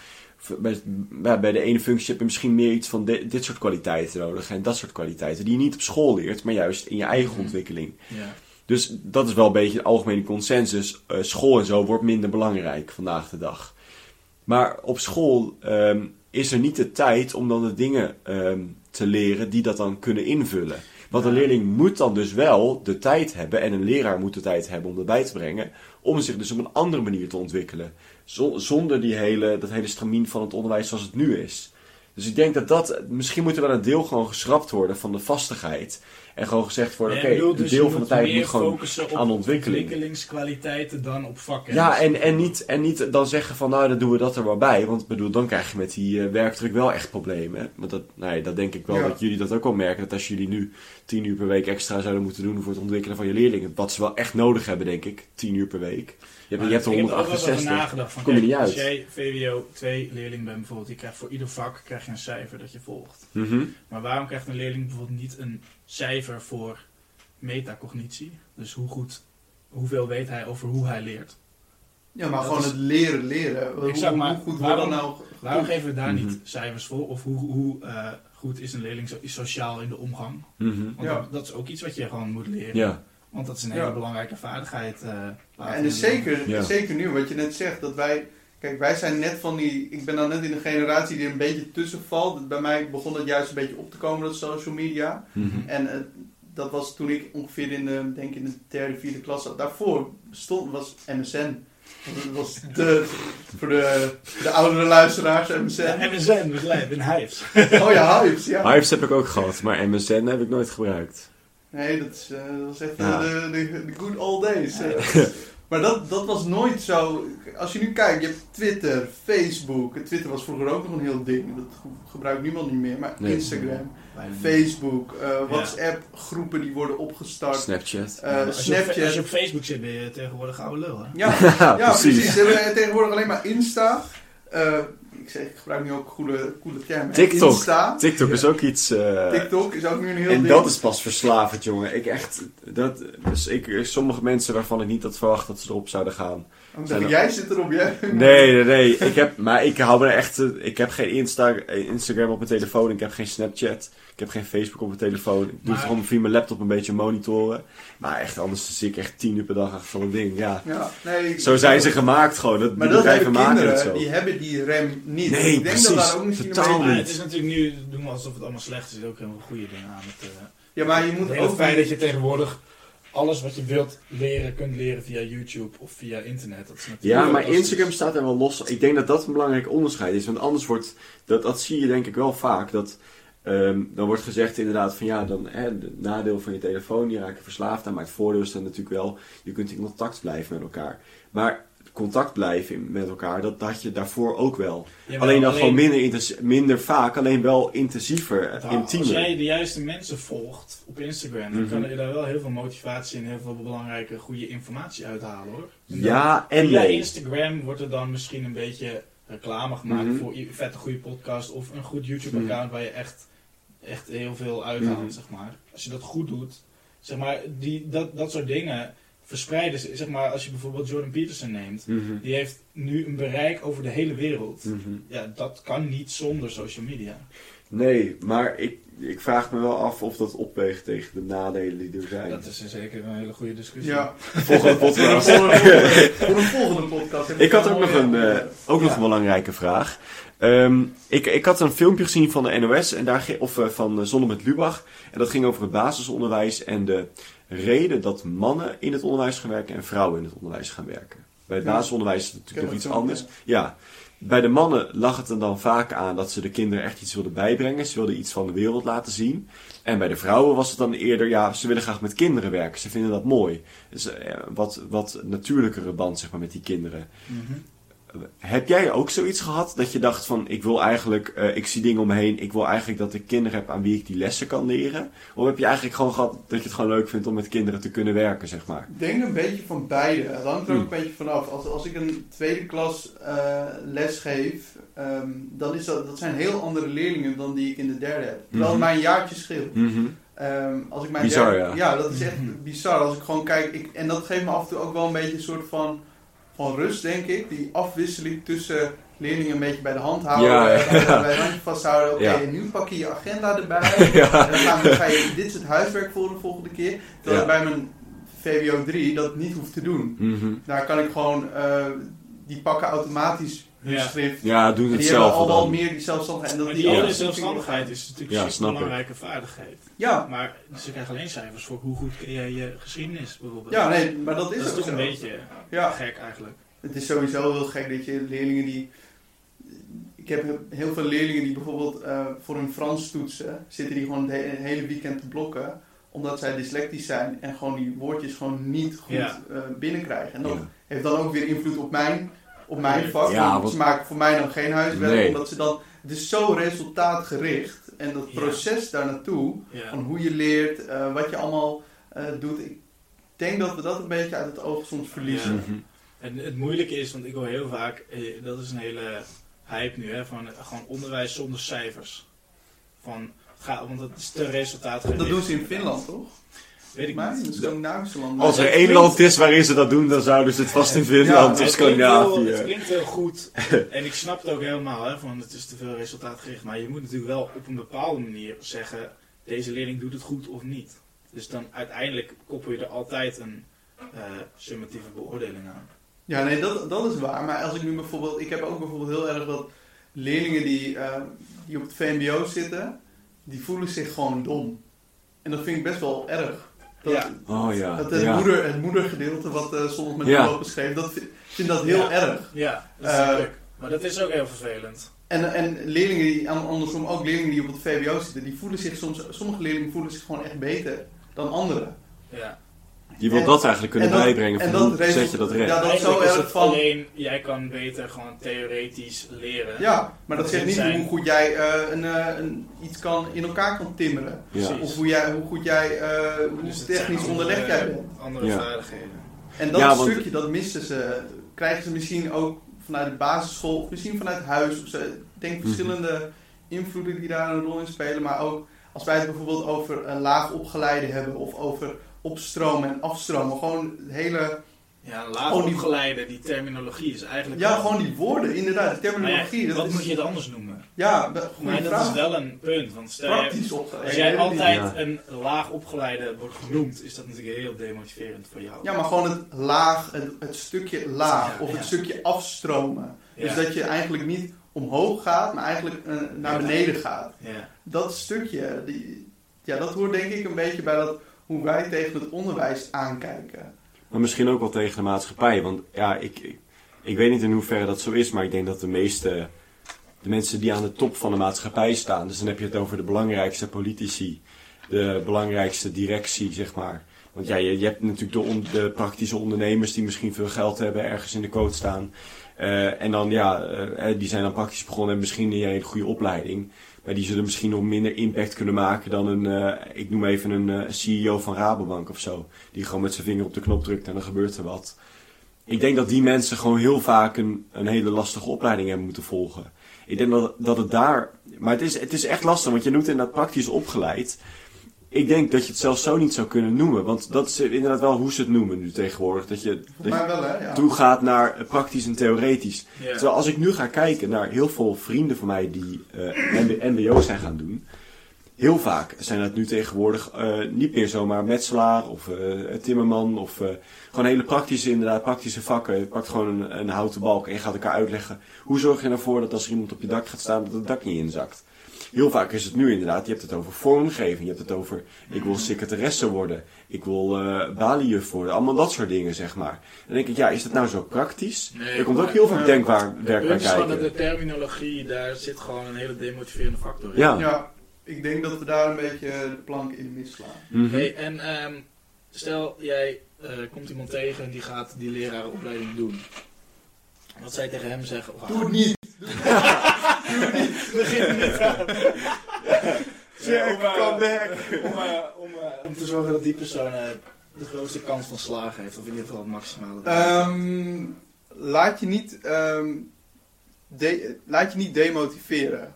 bij, bij de ene functie heb je misschien meer iets van di- dit soort kwaliteiten nodig en dat soort kwaliteiten die je niet op school leert, maar juist in je eigen Mhm. ontwikkeling. Ja. Dus dat is wel een beetje de algemene consensus. Eh, school en zo wordt minder belangrijk vandaag de dag. Maar op school ehm, is er niet de tijd om dan de dingen ehm, te leren die dat dan kunnen invullen. Want een leerling moet dan dus wel de tijd hebben, en een leraar moet de tijd hebben om dat bij te brengen, om zich dus op een andere manier te ontwikkelen. Zo- zonder die hele, dat hele stramien van het onderwijs zoals het nu is. Dus ik denk dat dat, misschien moet er wel een deel gewoon geschrapt worden van de vastigheid. En gewoon gezegd worden, oké, bedoel, een dus deel van de tijd moet gewoon aan ontwikkeling. ontwikkelingskwaliteiten dan op vakken. Ja, en, en, niet, en niet dan zeggen van nou, dan doen we dat er wel bij. Want bedoel, dan krijg je met die eh, werkdruk wel echt problemen. Want dat, nee, dat denk ik wel Ja. dat jullie dat ook wel merken. Dat als jullie nu tien uur per week extra zouden moeten doen voor het ontwikkelen van je leerlingen. Wat ze wel echt nodig hebben, denk ik. tien uur per week. Je hebt, je hebt er ik heb er ook wel eens over 168. nagedacht. Van, Kom je niet als uit. jij VWO 2 leerling bent bijvoorbeeld, je krijgt voor ieder vak krijg je een cijfer dat je volgt. Mhm. Maar waarom krijgt een leerling bijvoorbeeld niet een cijfer voor metacognitie? Dus hoe goed, hoeveel weet hij over hoe hij leert? Ja, maar Dat gewoon is- het leren leren. Hoe, Exact, maar hoe goed waarom- nou... Waarom geven we daar Mhm. niet cijfers voor? Of hoe, hoe eh, goed is een leerling so- sociaal in de omgang? Mhm. Want Ja. dat, dat is ook iets wat je gewoon moet leren. Ja. Want dat is een Ja. hele belangrijke vaardigheid. eh, Ja, en dus de- zeker, Ja. zeker nu, wat je net zegt, dat wij... Kijk, wij zijn net van die... Ik ben dan net in een generatie die er een beetje tussen valt. Bij mij begon het juist een beetje op te komen, dat social media. Mhm. En eh, dat was toen ik ongeveer in de, denk in de derde, vierde klas zat. Daarvoor stond, was MSN. Dat was de, voor de, de oudere luisteraars, MSN. Ja, MSN, dus lijp in Hives. Oh ja, Hives, ja. Hives heb ik ook gehad, maar MSN heb ik nooit gebruikt. Nee, dat, is, eh, dat was echt Ja. de, de, de good old days. eh. maar dat, dat was nooit zo. Als je nu kijkt, je hebt Twitter, Facebook. Twitter was vroeger ook nog een heel ding. Dat ge- gebruikt niemand niet meer. Maar Nee. Instagram. Facebook, eh, WhatsApp, groepen die worden opgestart. Snapchat. eh, als, je op, Snapchat. als je op Facebook zit, ben je tegenwoordig oude lul. Hè? Ja, ja, ja, precies. Ze hebben tegenwoordig alleen maar Insta. Ik, zeg, ik gebruik nu ook goede, coole termen. TikTok. Insta. TikTok is ook iets... eh, TikTok is ook nu een heel En ding. dat is pas verslavend, jongen. Ik echt, dat, dus ik, sommige mensen waarvan ik niet had verwacht dat ze erop zouden gaan. Zeg jij zit erop, jij. Nee, nee, nee. Ik heb, maar ik hou me echt, ik heb geen Insta, eh, Instagram op mijn telefoon. Ik heb geen Snapchat. Ik heb geen Facebook op mijn telefoon. Ik doe Maar- het gewoon via mijn laptop een beetje monitoren. Maar echt, anders zit ik echt tien uur per dag achter zo'n ding. Ja. Ja, nee, Zo zijn ze gemaakt gewoon. Dat, Maar die dat bedrijven hebben maken kinderen, het zo. die hebben die rem niet. Nee, ik denk dat precies. daar ook misschien Totaal niet. het is natuurlijk nu, doen we alsof het allemaal slecht is, er ook veel goede dingen aan. Het, eh, Ja, maar je het moet hele ook... feit dat je tegenwoordig alles wat je wilt leren, kunt leren via YouTube of via internet. Dat is natuurlijk Ja, maar. Instagram staat er wel los. Ik denk dat dat een belangrijk onderscheid is. Want anders wordt, dat, dat zie je denk ik wel vaak, dat ehm, dan wordt gezegd inderdaad van ja, dan hè, het nadeel van je telefoon, die raak je verslaafd aan. Maar het voordeel is dan natuurlijk wel, je kunt in contact blijven met elkaar. Maar contact blijven met elkaar, dat had je daarvoor ook wel. Jawel, alleen dan gewoon minder, minder vaak, alleen wel intensiever, Nou, intiemer. Als jij de juiste mensen volgt op Instagram, dan Mhm. kan je daar wel heel veel motivatie en heel veel belangrijke, goede informatie uithalen hoor. En dan- Ja en Via nee. Instagram wordt er dan misschien een beetje reclame gemaakt Mhm. voor een vette goede podcast of een goed YouTube-account waar je echt, echt heel veel uithaalt, Mhm. zeg maar. Als je dat goed doet, zeg maar, die, dat, dat soort dingen verspreiden. Zeg maar, als je bijvoorbeeld Jordan Peterson neemt, Mhm. die heeft nu een bereik over de hele wereld. Mhm. Ja, dat kan niet zonder social media. Nee, maar ik, ik vraag me wel af of dat opweegt tegen de nadelen die er zijn. Dat is zeker een hele goede discussie. Ja, Volgende podcast. voor een, voor een volgende podcast. Ik had ook nog een, eh, ook nog een belangrijke vraag. Ehm, ik, ik had een filmpje gezien van de NOS, en daar, of eh, van uh, Zonne met Lubach. En dat ging over het basisonderwijs en de reden dat mannen in het onderwijs gaan werken en vrouwen in het onderwijs gaan werken. Bij het basisonderwijs is het natuurlijk nog iets anders. Ja. Bij de mannen lag het er dan vaak aan dat ze de kinderen echt iets wilden bijbrengen. Ze wilden iets van de wereld laten zien. En bij de vrouwen was het dan eerder, ja, ze willen graag met kinderen werken. Ze vinden dat mooi. Dus eh, wat, wat natuurlijkere band, zeg maar, met die kinderen. Mhm. Heb jij ook zoiets gehad dat je dacht van ik wil eigenlijk, eh, ik zie dingen om me heen, ik wil eigenlijk dat ik kinderen heb aan wie ik die lessen kan leren? Of heb je eigenlijk gewoon gehad dat je het gewoon leuk vindt om met kinderen te kunnen werken, zeg maar? Ik denk een beetje van beide. Het hangt er ook Hmm. een beetje vanaf. Als, als ik een tweede klas eh, les geef, ehm, dan is dat, dat zijn heel andere leerlingen dan die ik in de derde heb. Terwijl Mhm. het mij een jaartje scheelt. Mhm. Ehm, als ik mijn Bizar, derde- ja. dat is echt bizar. Als ik gewoon kijk, ik, en dat geeft me af en toe ook wel een beetje een soort van, van rust, denk ik. Die afwisseling tussen leerlingen een beetje bij de hand houden, Ja, ja. bij, bij handje vasthouden. Oké, Ja. nu pak je je agenda erbij. Ja. En dan gaan we, ga je, dit is het huiswerk voor de volgende keer. Terwijl bij mijn VWO 3 dat niet hoef te doen. Mhm. Daar kan ik gewoon, eh, die pakken automatisch hun Ja. schrift. Ja, doen En het die hebben zelf al wel dan. meer die zelfstandigheid. En dat Maar die zelfstandigheid is natuurlijk Ja, een belangrijke vaardigheid. Ja, Maar ze krijgen alleen cijfers voor hoe goed ken jij je geschiedenis bijvoorbeeld. ja, nee, maar dat is, dat is toch zo. een beetje Ja. gek eigenlijk. Het is sowieso heel gek dat je leerlingen die. Ik heb heel veel leerlingen die bijvoorbeeld eh, voor hun Frans toetsen, zitten die gewoon het he- het hele weekend te blokken, omdat zij dyslectisch zijn en gewoon die woordjes gewoon niet goed Ja. eh, binnenkrijgen. En dat Ja. heeft dan ook weer invloed op mijn, op mijn vak. Ja, ze maken voor mij dan geen huiswerk, Nee. omdat ze dan. Het is zo resultaatgericht en dat Ja. proces daar naartoe, Ja. van hoe je leert, eh, wat je allemaal eh, doet. Ik denk dat we dat een beetje uit het oog soms verliezen. Mhm. En het moeilijke is, want ik hoor heel vaak, eh, dat is een hele hype nu, hè, van gewoon onderwijs zonder cijfers. Van, ga, want dat is te resultaatgericht. Dat doen ze in Finland, toch? Weet ik Maar in niet. de Scandinavische landen. Als er één klinkt- land is waarin ze dat doen, dan zouden ze het vast in Finland Ja, of Het klinkt, heel, Scandinavië. het klinkt heel goed. en ik snap het ook helemaal, hè, van het is te veel resultaatgericht. Maar je moet natuurlijk wel op een bepaalde manier zeggen, deze leerling doet het goed of niet. Dus dan uiteindelijk koppel je er altijd een eh, summatieve beoordeling aan. Ja, nee, dat, dat is waar. Maar als ik nu bijvoorbeeld... Ik heb ook bijvoorbeeld heel erg dat leerlingen die, eh, die op het VMBO zitten... Die voelen zich gewoon dom. En dat vind ik best wel erg. Dat, Ja. Oh ja. dat het, ja. moeder, het moedergedeelte wat eh soms met Ja. beschreven... Dat vind, vind dat heel Ja. erg. Ja, dat ik. Maar dat is ook heel vervelend. En, en leerlingen die, an- andersom ook leerlingen die op het VWO zitten... Die voelen zich soms... Sommige leerlingen voelen zich gewoon echt beter dan anderen. Ja. Je wil En- dat eigenlijk kunnen en dat- bijbrengen. en hoe zet je dat recht? Ja, dat zo is erg het van- alleen, jij kan beter gewoon theoretisch leren. Ja, maar dat zegt niet zijn- hoe goed jij eh, een, eh, een, iets kan, in elkaar kan timmeren. Ja. Of hoe, jij, hoe goed jij, eh, hoe Dus technisch onderlegd jij bent. Andere Ja. vaardigheden. En dat Ja, want- stukje, dat missen ze. Krijgen ze misschien ook vanuit de basisschool, of misschien vanuit huis. Of ze, ik denk Mhm. verschillende invloeden die daar een rol in spelen. Maar ook als wij het bijvoorbeeld over een laag opgeleide hebben, of over opstromen en afstromen. Gewoon het hele. Ja, laag Oh, die- opgeleide, die terminologie is eigenlijk... Ja, wel- gewoon die woorden, inderdaad. Ja, terminologie. dat wat is, moet je het anders noemen? Ja, Maar dat vraag. is wel een punt. Want stel je, als jij altijd Ja. een laag opgeleide wordt genoemd, is dat natuurlijk heel demotiverend voor jou. Ja, maar gewoon het laag, het, het stukje laag Ja, of het stukje afstromen. Dus dat je eigenlijk niet omhoog gaat, maar eigenlijk eh, naar beneden gaat. Ja. Dat stukje, die, ja, dat hoort denk ik een beetje bij dat, hoe wij tegen het onderwijs aankijken. Maar misschien ook wel tegen de maatschappij. Want ja, ik, ik, weet niet in hoeverre dat zo is, maar ik denk dat de meeste de mensen die aan de top van de maatschappij staan, dus dan heb je het over de belangrijkste politici, de belangrijkste directie, zeg maar. Want ja, je, je hebt natuurlijk de, praktische ondernemers die misschien veel geld hebben, ergens in de quote staan. Eh, en dan ja, eh, die zijn dan praktisch begonnen en misschien niet een goede opleiding. Maar die zullen misschien nog minder impact kunnen maken dan een, eh, ik noem even een eh, CEO van Rabobank of zo. Die gewoon met zijn vinger op de knop drukt en dan gebeurt er wat. Ik denk dat die mensen gewoon heel vaak een, een hele lastige opleiding hebben moeten volgen. Ik denk dat, dat het daar. Maar het is, het is echt lastig, want je noemt inderdaad praktisch opgeleid. Ik denk dat je het zelfs zo niet zou kunnen noemen. Want dat is inderdaad wel hoe ze het noemen nu tegenwoordig. Dat je, dat Volgens je mij wel, hè? Ja. toe gaat naar praktisch en theoretisch. Terwijl als ik nu ga kijken naar heel veel vrienden van mij die eh, MB MBO zijn gaan doen. Heel vaak zijn het nu tegenwoordig eh, niet meer zomaar metselaar of eh, timmerman of eh, gewoon hele praktische, inderdaad, praktische vakken. Je pakt gewoon een, een houten balk en je gaat elkaar uitleggen hoe zorg je ervoor dat als er iemand op je dak gaat staan dat het dak niet inzakt. Heel vaak is het nu inderdaad, je hebt het over vormgeving, je hebt het over ik wil secretaresse worden, ik wil eh baliejuf worden, allemaal dat soort dingen zeg maar. Dan denk ik, ja, is dat nou zo praktisch? Nee, er komt ook heel veel denkbaar Het werk bij kijken. de terminologie, daar zit gewoon een hele demotiverende factor in. Ja. Ja, ik denk dat we daar een beetje de plank in misslaan. Hey, en ehm, stel, jij eh, komt iemand tegen en die gaat die lerarenopleiding doen. Wat je tegen hem zeggen? Of Doe het niet! Begin er niet aan. Jack, om, eh, come back. Om, eh, om, eh, om te zorgen dat die persoon eh, de grootste kans van slagen heeft. Of in ieder geval het maximale. Ehm, laat, je niet, ehm, de- laat je niet demotiveren.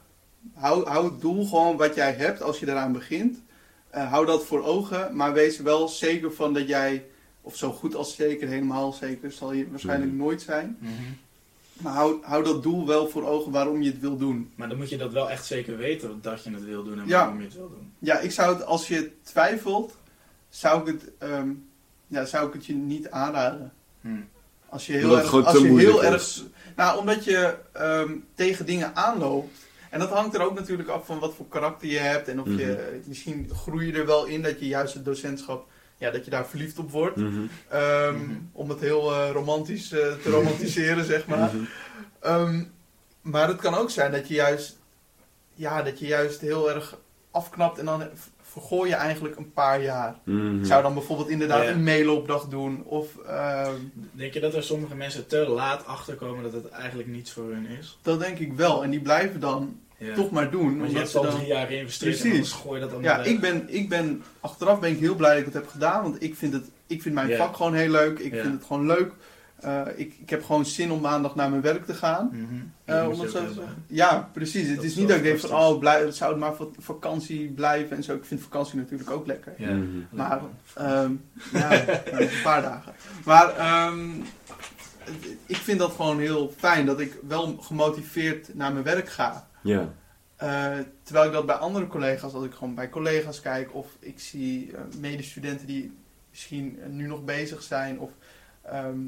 Hou, hou het doel gewoon wat jij hebt als je eraan begint. Eh, hou dat voor ogen, maar wees er wel zeker van dat jij, of zo goed als zeker, helemaal zeker zal je waarschijnlijk Mhm. nooit zijn. Mhm. Maar hou, hou dat doel wel voor ogen waarom je het wil doen. Maar dan moet je dat wel echt zeker weten dat je het wil doen en Ja. waarom je het wil doen. Ja, ik zou het, als je twijfelt, zou ik het, ehm, ja, zou ik het je niet aanraden. Hm. Als je heel Omdat erg, als te je moeilijk heel erg, nou, omdat je ehm, tegen dingen aanloopt. En dat hangt er ook natuurlijk af van wat voor karakter je hebt en of je misschien groei je er wel in dat je juist het docentschap, ja, dat je daar verliefd op wordt. Mhm. Ehm, Mhm. Om het heel eh, romantisch eh, te romantiseren, zeg maar. Mhm. Ehm, maar het kan ook zijn dat je juist, ja, dat je juist heel erg afknapt en dan vergooi je eigenlijk een paar jaar. Ik zou dan bijvoorbeeld inderdaad Ja. een mailopdag doen of ehm, Denk je dat er sommige mensen te laat achterkomen dat het eigenlijk niets voor hun is? dat denk ik wel. En die blijven dan Ja. toch maar doen. Want je Omdat hebt ze al dan... drie jaar geïnvesteerd en Precies. dan gooi je dat allemaal Ja, weg. ik ben, ik ben, achteraf ben ik heel blij dat ik het heb gedaan, want ik vind, het, ik vind mijn Ja. vak gewoon heel leuk. Ik Ja. vind het gewoon leuk. Eh, ik, ik heb gewoon zin om maandag naar mijn werk te gaan. Mhm. Eh, om het zo te zeggen. Ja, precies. Het Dat is is niet dat ik denk van, oh, blij, zou het maar voor vakantie blijven en zo. Ik vind vakantie natuurlijk ook lekker. Ja. Mhm. Maar, ehm, ja, een paar dagen. Maar ehm, ik vind dat gewoon heel fijn dat ik wel gemotiveerd naar mijn werk ga. Ja. Eh, terwijl ik dat bij andere collega's, als ik gewoon bij collega's kijk of ik zie eh, medestudenten die misschien eh, nu nog bezig zijn of ehm,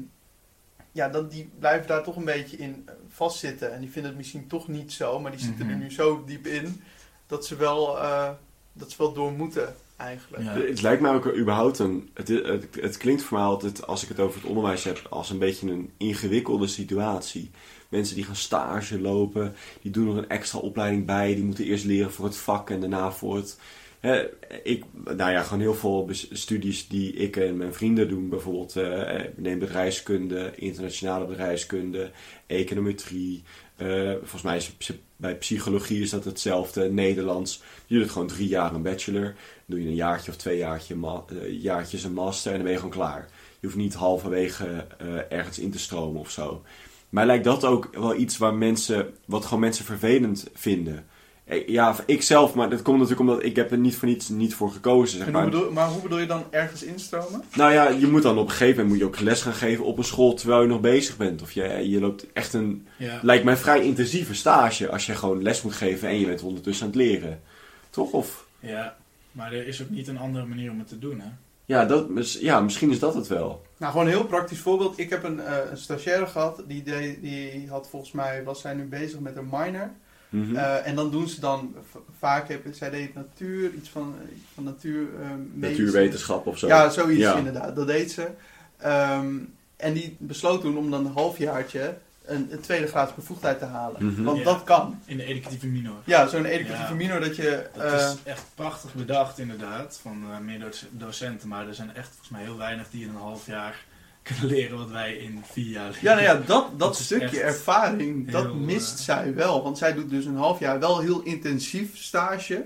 ja, dat, die blijven daar toch een beetje in vastzitten en die vinden het misschien toch niet zo, maar die zitten Mhm. er nu zo diep in dat ze wel, eh, dat ze wel door moeten eigenlijk. Ja. Het lijkt mij ook überhaupt een. Het, het, het klinkt voor mij altijd, als ik het over het onderwijs heb, als een beetje een ingewikkelde situatie. Mensen die gaan stage lopen, die doen er een extra opleiding bij, die moeten eerst leren voor het vak en daarna voor het. Hè, ik, nou ja, gewoon heel veel studies die ik en mijn vrienden doen. Bijvoorbeeld, eh, ik neem bedrijfskunde, internationale bedrijfskunde, econometrie. eh, volgens mij is bij psychologie is dat hetzelfde, Nederlands. Je doet gewoon drie jaar een bachelor. Doe je een jaartje of twee jaartje ma- eh, jaartjes een master en dan ben je gewoon klaar. Je hoeft niet halverwege eh, ergens in te stromen of zo. Maar lijkt dat ook wel iets waar mensen, wat gewoon mensen vervelend vinden. Eh, Ja, ik zelf, maar dat komt natuurlijk omdat ik heb er niet voor niets niet voor gekozen. Zeg En hoe maar. bedoel, maar hoe bedoel je dan ergens instromen? Nou ja, je moet dan op een gegeven moment moet je ook les gaan geven op een school terwijl je nog bezig bent. Of je, je loopt echt een, Ja. lijkt mij vrij intensieve stage als je gewoon les moet geven en je bent ondertussen aan het leren. Toch? Of, ja, maar er is ook niet een andere manier om het te doen, hè? ja, dat, ja, misschien is dat het wel. Nou, gewoon een heel praktisch voorbeeld. Ik heb een, eh, een stagiaire gehad, die, die had volgens mij, was zij nu bezig met een minor. Mhm. Eh, en dan doen ze dan, vaak, heb, zij deed natuur, iets van, van natuur, eh, Natuurwetenschap of zo. Ja, zoiets Ja. inderdaad, dat deed ze. Ehm, en die besloot toen om dan een halfjaartje een, een tweede graads bevoegdheid te halen. Mhm. Want Ja. dat kan. In de educatieve minor. Ja, zo'n educatieve Ja. minor dat je... Dat eh, is echt prachtig bedacht, inderdaad, van eh, meer doc- docenten. Maar er zijn echt volgens mij heel weinig die in een half jaar kunnen leren wat wij in vier jaar leren. Ja, nou ja, dat, dat, stukje ervaring, dat heel, mist eh, zij wel. Want zij doet dus een half jaar wel heel intensief stage,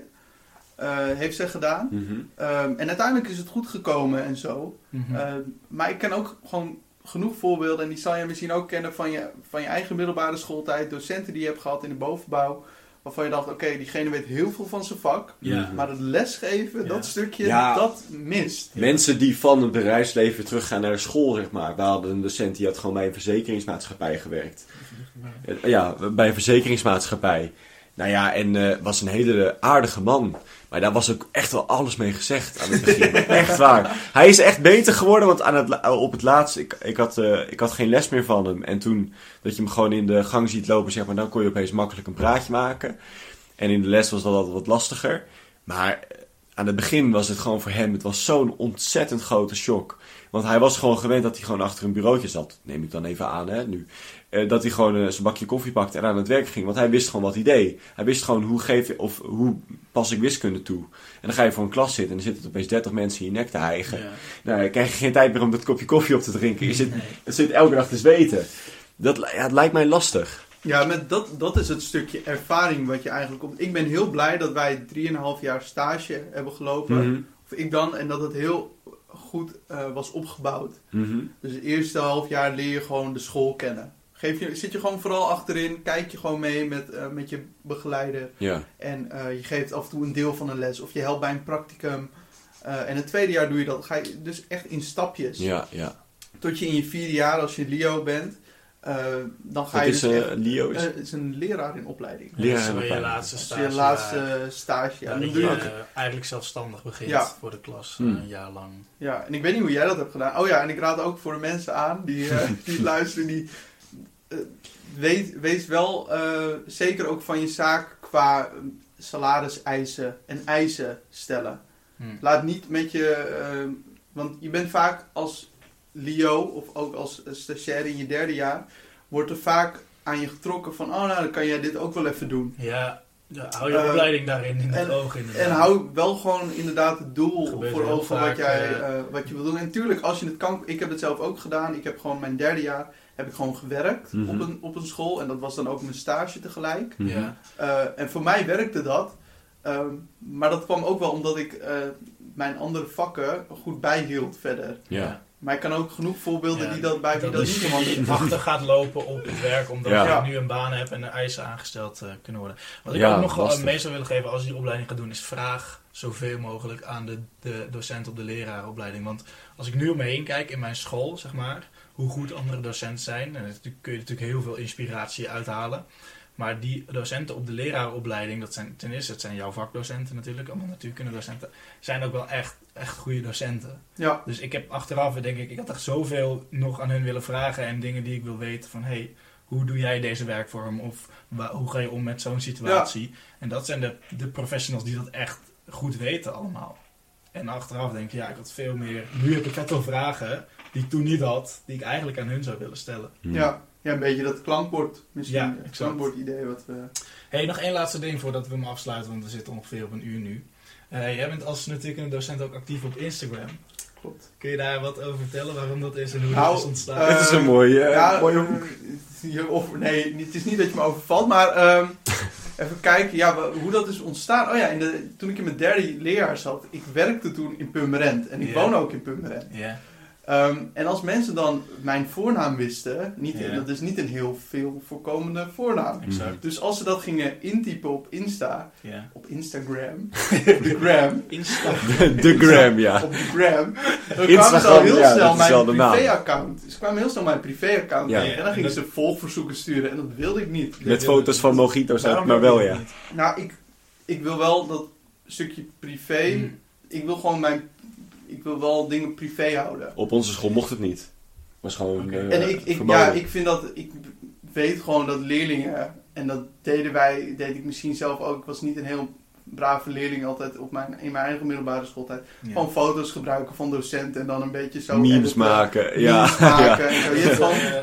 eh, heeft zij gedaan. Mhm. Ehm, en uiteindelijk is het goed gekomen en zo. Mhm. Eh, maar ik ken ook gewoon genoeg voorbeelden, en die zal je misschien ook kennen van je, van je eigen middelbare schooltijd, docenten die je hebt gehad in de bovenbouw. waarvan je dacht, oké, diegene weet heel veel van zijn vak. Ja. Maar het lesgeven, Ja. dat stukje, Ja. dat mist. Mensen die van het bedrijfsleven teruggaan naar de school, zeg maar. We hadden een docent die had gewoon bij een verzekeringsmaatschappij gewerkt. Ja, bij een verzekeringsmaatschappij. Nou ja, en eh, was een hele aardige man. Maar daar was ook echt wel alles mee gezegd aan het begin. echt waar. Hij is echt beter geworden, want aan het, la- op het laatst, ik, ik, had, eh, ik had geen les meer van hem. En toen, dat je hem gewoon in de gang ziet lopen, zeg maar, dan kon je opeens makkelijk een praatje maken. En in de les was dat altijd wat lastiger. Maar eh, aan het begin was het gewoon voor hem, het was zo'n ontzettend grote shock. Want hij was gewoon gewend dat hij gewoon achter een bureautje zat. Neem ik dan even aan, hè, nu. Eh, dat hij gewoon eh, zijn bakje koffie pakte en aan het werk ging. Want hij wist gewoon wat hij deed. Hij wist gewoon hoe geef je, of hoe pas ik wiskunde toe. En dan ga je voor een klas zitten en dan zitten er opeens 30 mensen in je nek te hijgen. Ja. Nou, dan krijg je geen tijd meer om dat kopje koffie op te drinken. Je zit, Nee. je zit elke dag te zweten. Dat, ja, het lijkt mij lastig. Ja, met dat, dat is het stukje ervaring wat je eigenlijk op. Ik ben heel blij dat wij 3,5 jaar stage hebben gelopen. Mhm. Of ik dan, en dat het heel goed eh, was opgebouwd. Mhm. Dus het eerste half jaar leer je gewoon de school kennen. Geef je, zit je gewoon vooral achterin, kijk je gewoon mee met, eh, met je begeleider. Ja. En eh, je geeft af en toe een deel van een les. Of je helpt bij een practicum. En het tweede jaar doe je dat. Ga je dus echt in stapjes. Ja, ja. Tot je in je vierde jaar, als je Leo bent, dan ga Dat je is dus eh, echt- Leo. Is, eh, het is een leraar in opleiding. Leraar in je laatste Dat is stage. je laatste stage. Ja, dat je eh, eigenlijk zelfstandig begint Ja. voor de klas. Hmm. eh, een jaar lang. ja, en ik weet niet hoe jij dat hebt gedaan. Oh ja, en ik raad ook voor de mensen aan die, eh, die luisteren, die eh, weet, wees wel eh, zeker ook van je zaak qua eh, salariseisen en eisen stellen. Hmm. Laat niet met je, eh, want je bent vaak als Leo of ook als eh, stagiair in je derde jaar, wordt er vaak aan je getrokken van, oh nou, dan kan jij dit ook wel even doen. Ja, ja, hou je Eh, opleiding daarin in het en- oog inderdaad. En hou wel gewoon inderdaad het doel voor ogen vaak, wat, jij, eh, eh, wat je wil doen. En natuurlijk, als je het kan, ik heb het zelf ook gedaan. Ik heb gewoon mijn derde jaar heb ik gewoon gewerkt Mhm. op, een, op een school. En dat was dan ook mijn stage tegelijk. Mhm. Ja. Eh, en voor mij werkte dat. Ehm, maar dat kwam ook wel omdat ik eh, mijn andere vakken goed bijhield verder. Ja. Maar ik kan ook genoeg voorbeelden Ja, die dat bij wie Dat niet je achter gaat lopen op het werk, omdat Ja. je nu een baan hebt en er eisen aangesteld eh, kunnen worden. Wat ik Ja, ook nog wel lastig. mee zou willen geven als je die opleiding gaat doen, is vraag zoveel mogelijk aan de, de docent op de lerarenopleiding. Want als ik nu om me heen kijk in mijn school, zeg maar, hoe goed andere docenten zijn, en daar kun je natuurlijk heel veel inspiratie uithalen. Maar die docenten op de lerarenopleiding, dat zijn ten eerste, het zijn jouw vakdocenten natuurlijk, allemaal natuurkundedocenten, zijn ook wel echt, echt goede docenten. ja, Dus ik heb achteraf, denk ik, ik had echt zoveel nog aan hun willen vragen en dingen die ik wil weten van, hey, hoe doe jij deze werkvorm? Of hoe ga je om met zo'n situatie? En dat zijn de, de professionals die dat echt goed weten allemaal. En achteraf denk ik, ja, ik had veel meer, nu heb ik vet veel vragen die ik toen niet had, die ik eigenlijk aan hun zou willen stellen. Mhm. ja, ja, een beetje dat klankbord. Misschien Ja, het klankbord idee wat we... hey, nog één laatste ding voordat we hem afsluiten, want we zitten ongeveer op een uur nu. Eh, jij bent als natuurlijk een docent ook actief op Instagram. Klopt. Kun je daar wat over vertellen waarom dat is en hoe Nou, dat is ontstaan? eh, Het is een mooie, eh, ja, mooie hoek. nee, het is niet dat je me overvalt, maar ehm, even kijken ja, hoe dat is ontstaan. Oh ja, in de, toen ik in mijn derde leerjaar zat, ik werkte toen in Purmerend en ik woon ook in Purmerend. ja. Ehm, en als mensen dan mijn voornaam wisten, niet, Ja. dat is niet een heel veel voorkomende voornaam. Exact. Dus als ze dat gingen intypen op Insta, Ja. op Instagram, de gram, Insta. De gram, ja. op de gram, dan kwamen ze al heel ja, snel mijn de privéaccount. Ze kwamen heel snel mijn privéaccount Ja. en dan gingen ze volgverzoeken sturen en dat wilde ik niet. Met foto's van mojito's, Waarom maar wel ja. Nou, ik, ik wil wel dat stukje privé, Hmm. ik wil gewoon mijn, ik wil wel dingen privé houden. Op onze school mocht het niet. Was gewoon Oké. eh, en ik, ja, ik vind dat, ik weet gewoon dat leerlingen, en dat deden wij, deed ik misschien zelf ook, ik was niet een heel brave leerling altijd op mijn, in mijn eigen middelbare schooltijd. Ja. Gewoon foto's gebruiken van docenten en dan een beetje zo Memes editen, maken, ja. en zo. Gewoon, eh,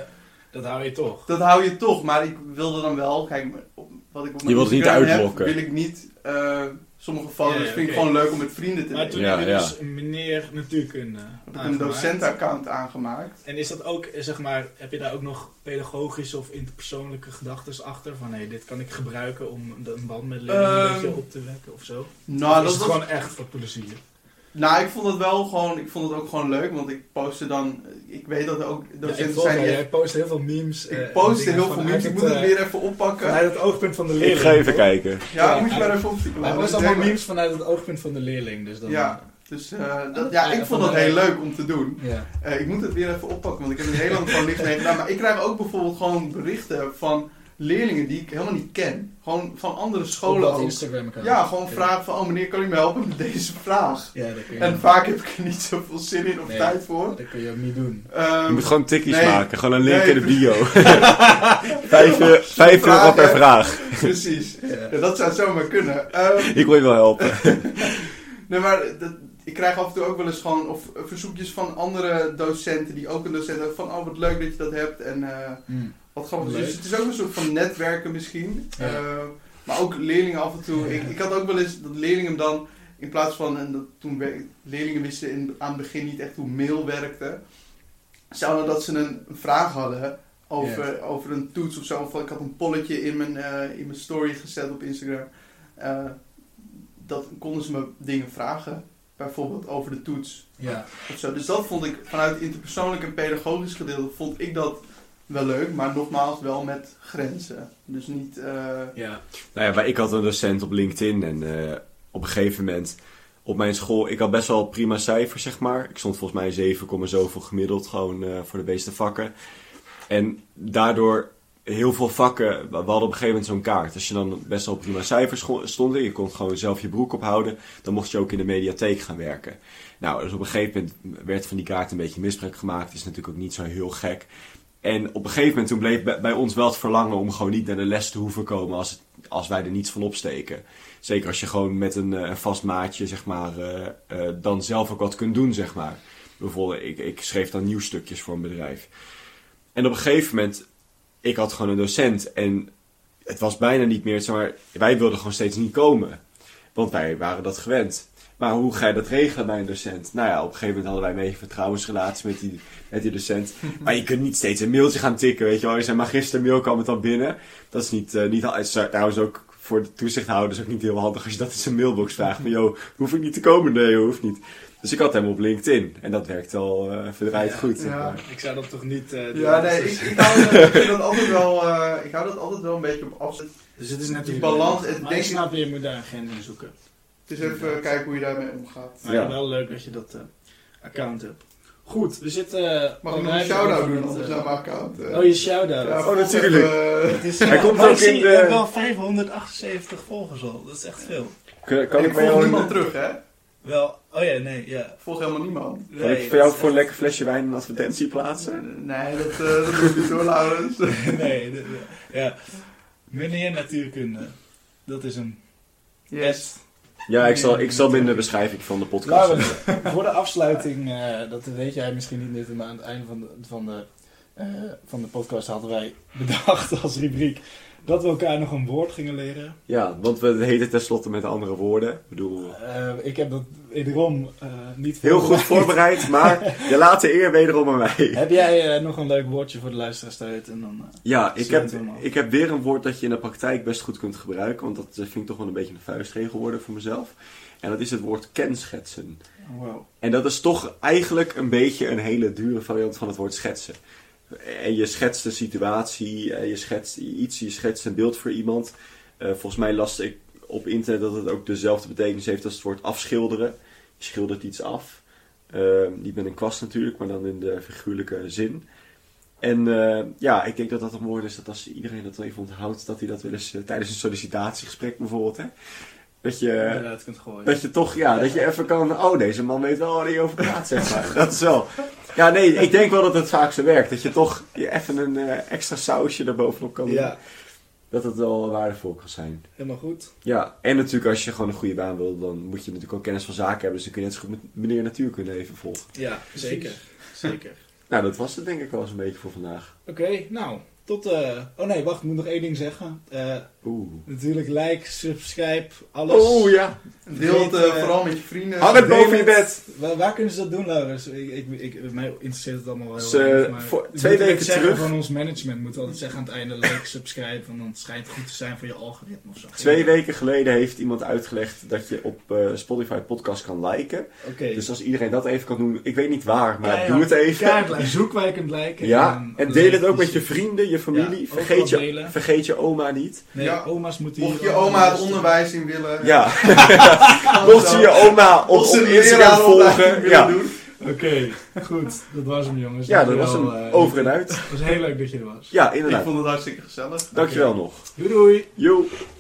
dat hou je toch. dat hou je toch, maar ik wilde dan wel, kijk, wat ik op mijn Je wilt het niet heb, uitlokken. wil ik niet, eh, sommige foto's ja, vind ik gewoon leuk om met vrienden te Maar delen. toen Ja, heb je ja. dus meneer natuurkunde heb ik een docentaccount aangemaakt. En is dat ook, eh, zeg maar, heb je daar ook nog pedagogische of interpersoonlijke gedachten achter? Van hé, dit kan ik gebruiken om een band met leerlingen een Ehm, beetje op te wekken of zo? Nou, of dat is gewoon echt voor plezier? Nou, ik vond het wel gewoon, ik vond het ook gewoon leuk, want ik postte dan, ik weet dat er ook Ja, ik docenten volg zijn die... Jij post heel veel memes. eh, ik postte dingen heel veel memes, ik moet het eh, weer even oppakken. Vanuit het oogpunt van de leerling. Ik ga even toch? kijken. Ja, Ja, moet je maar even opzoeken. Hij Laura. post Dus allemaal memes vanuit het oogpunt van de leerling. Dus dan, Ja. Dus eh, dat, ja, ik Ja, vond van dat heel leuk om te doen. Ja. Eh, ik moet het weer even oppakken, want ik heb het heel lang gewoon niks mee gedaan. Maar ik krijg ook bijvoorbeeld gewoon berichten van leerlingen die ik helemaal niet ken. Gewoon van andere scholen ook. Instagram account. Ja, gewoon vragen van, oh meneer, kan u me helpen met deze vraag? Ja, dat kun je, En vaak heb ik er niet zoveel zin in of Nee. tijd voor. dat kun je ook niet doen. Ehm, Je moet gewoon tikkies nee. maken. Gewoon een link Nee, in de bio. vijf, euro- vijf euro Vragen. per vraag. Precies. Ja. Ja, dat zou zomaar kunnen. Ehm, Ik wil je wel helpen. nee, maar dat, ik krijg af en toe ook wel eens gewoon of, verzoekjes van andere docenten die ook een docent hebben van, oh wat leuk dat je dat hebt. En eh, Hmm. Wat grappig. Leuk. Dus het is ook een soort van netwerken misschien. Ja. Eh, maar ook leerlingen af en toe. Ja. Ik, ik had ook wel eens dat leerlingen dan, in plaats van, en dat toen leerlingen wisten in, aan het begin niet echt hoe mail werkte. Zouden dat ze een, een vraag hadden over, over een toets of zo. Of ik had een polletje in mijn, eh, in mijn story gezet op Instagram. Eh, dat konden ze me dingen vragen. Bijvoorbeeld over de toets. Ja. Of zo. Dus dat vond ik vanuit het interpersoonlijk en pedagogisch gedeelte vond ik dat wel leuk, maar nogmaals wel met grenzen. Dus niet. eh, Ja. Nou ja, maar ik had een docent op LinkedIn en eh, op een gegeven moment op mijn school, ik had best wel prima cijfers, zeg maar. Ik stond volgens mij 7, zoveel gemiddeld gewoon eh, voor de meeste vakken. En daardoor heel veel vakken, we hadden op een gegeven moment zo'n kaart. Als je dan best wel prima cijfers stond en je kon gewoon zelf je broek ophouden, dan mocht je ook in de mediatheek gaan werken. Nou, dus op een gegeven moment werd van die kaart een beetje misbruik gemaakt. is natuurlijk ook niet zo heel gek. En op een gegeven moment toen bleef bij- ons wel het verlangen om gewoon niet naar de les te hoeven komen als, het- als wij er niets van opsteken. Zeker als je gewoon met een, eh, een vast maatje, zeg maar, eh, eh, dan zelf ook wat kunt doen, zeg maar. Bijvoorbeeld, ik, ik schreef dan nieuwstukjes voor een bedrijf. En op een gegeven moment, ik had gewoon een docent en het was bijna niet meer, zeg maar, wij wilden gewoon steeds niet komen. Want wij waren dat gewend. Maar hoe ga je dat regelen bij een docent? Nou ja, op een gegeven moment hadden wij een beetje vertrouwensrelatie met die, met die docent. Maar je kunt niet steeds een mailtje gaan tikken, weet je wel. Je zijn magistermail kwam het dan binnen. Dat is niet, eh niet al- is trouwens ook voor de toezichthouders ook niet heel handig als je dat in zijn mailbox vraagt. Van, joh, hoef ik niet te komen? Nee, hoeft niet. Dus ik had hem op LinkedIn. En dat werkt al eh verdraaid Ja, goed. ja. maar. Ik zou dat toch niet... eh, doen? ja, nee, ik, ik, hou, dat- ik vind dat altijd wel, eh, ik hou dat altijd wel een beetje op afzet. Dus het is die natuurlijk... balans, het maar ik snap je, je moet daar een grens in zoeken. Het is even kijken hoe je daarmee omgaat. Ja. wel leuk dat je dat eh, account hebt. Goed, we zitten... eh, Mag ik oh, nog een shout-out doen anders naar eh, mijn account? Oh, je shout-out. Ja, Oh, natuurlijk. even, Het is, Hij komt maar ook ik in de- Je hebt wel 578 volgers al. Dat is echt veel. Kan, ik ik bij volg jou, niemand terug, hè? Wel, oh ja, nee, ja. Ik volg helemaal niemand. kan ik Nee, voor jou voor een lekker flesje wijn een advertentie plaatsen? Nee, dat, eh dat doe ik niet hoor, Laurens. nee, dat- ja. Meneer Natuurkunde. Dat is een... Yes. Ja, ik zal, ik zal in de beschrijving van de podcast zetten. voor de afsluiting, eh, dat weet jij misschien niet, maar aan het einde van de, van, de, eh, van de podcast hadden wij bedacht als rubriek dat we elkaar nog een woord gingen leren. Ja, want we heten tenslotte met andere woorden. Ik bedoel, Eh, ik heb dat wederom eh, niet heel goed voorbereid. maar je laat de eer wederom aan mij. Heb jij eh, nog een leuk woordje voor de luisteraars? En dan, Ja, ik heb, ik heb weer een woord dat je in de praktijk best goed kunt gebruiken. Want dat vind ik toch wel een beetje een vuistregel worden voor mezelf. En dat is het woord kenschetsen. wow. En dat is toch eigenlijk een beetje een hele dure variant van het woord schetsen. En je schetst een situatie, eh, je schetst iets, je schetst een beeld voor iemand. Eh, volgens mij las ik op internet dat het ook dezelfde betekenis heeft als het woord afschilderen. Je schildert iets af. Eh, niet met een kwast natuurlijk, maar dan in de figuurlijke zin. En eh, ja, ik denk dat dat een woord is dat als iedereen dat even onthoudt, dat hij dat wel eens tijdens een sollicitatiegesprek bijvoorbeeld, hè, dat je... kunt gooien. Dat je toch, ja, dat je even kan. Oh, deze man weet wel waar hij over praat, zeg maar. Dat is wel. Ja, nee, ik denk wel dat het vaak zo werkt. Dat je toch je even een eh, extra sausje erbovenop kan doen. Ja, Dat het wel waardevol kan zijn. helemaal goed. Ja, en natuurlijk als je gewoon een goede baan wil, dan moet je natuurlijk ook kennis van zaken hebben. Dus dan kun je net zo goed met meneer Natuurkunde even volgen. Ja, zeker. Zeker. Nou, dat was het denk ik wel eens een beetje voor vandaag. Oké, nou, tot... eh, Oh nee, wacht, ik moet nog één ding zeggen. Eh, Oeh. Natuurlijk like, subscribe, alles. Oh ja. Deel het eh, eh, vooral met je vrienden. Hang het boven je bed. Waar, waar kunnen ze dat doen, Laurens? Ik, ik, ik, mij interesseert het allemaal wel. Dus, heel erg, maar voor- we twee moeten weken terug- van ons management moet altijd zeggen aan het einde like, subscribe, want dan schijnt het goed te zijn voor je algoritme of zo. Twee weken geleden heeft iemand uitgelegd dat je op eh, Spotify podcast kan liken. Oké. Dus als iedereen dat even kan doen, ik weet niet waar, maar Ja, ja. doe het even. Kaartlijn, zoek waar je kunt liken. Ja, dan en deel het ook met je vrienden, je familie. Ja, vergeet, je, delen. vergeet je oma niet. Nee, Ja. oma's moeten Mocht je oma het onderwijs in willen. Ja, mocht je je oma op, een Instagram volgen. Ja. doen. Oké, goed. Dat was hem, jongens. ja, dat was hem eh, over en uit. Het was heel leuk dat je er was. Ja, Ik inderdaad. vond het hartstikke gezellig. Dankjewel nog. Doei doei. Yo.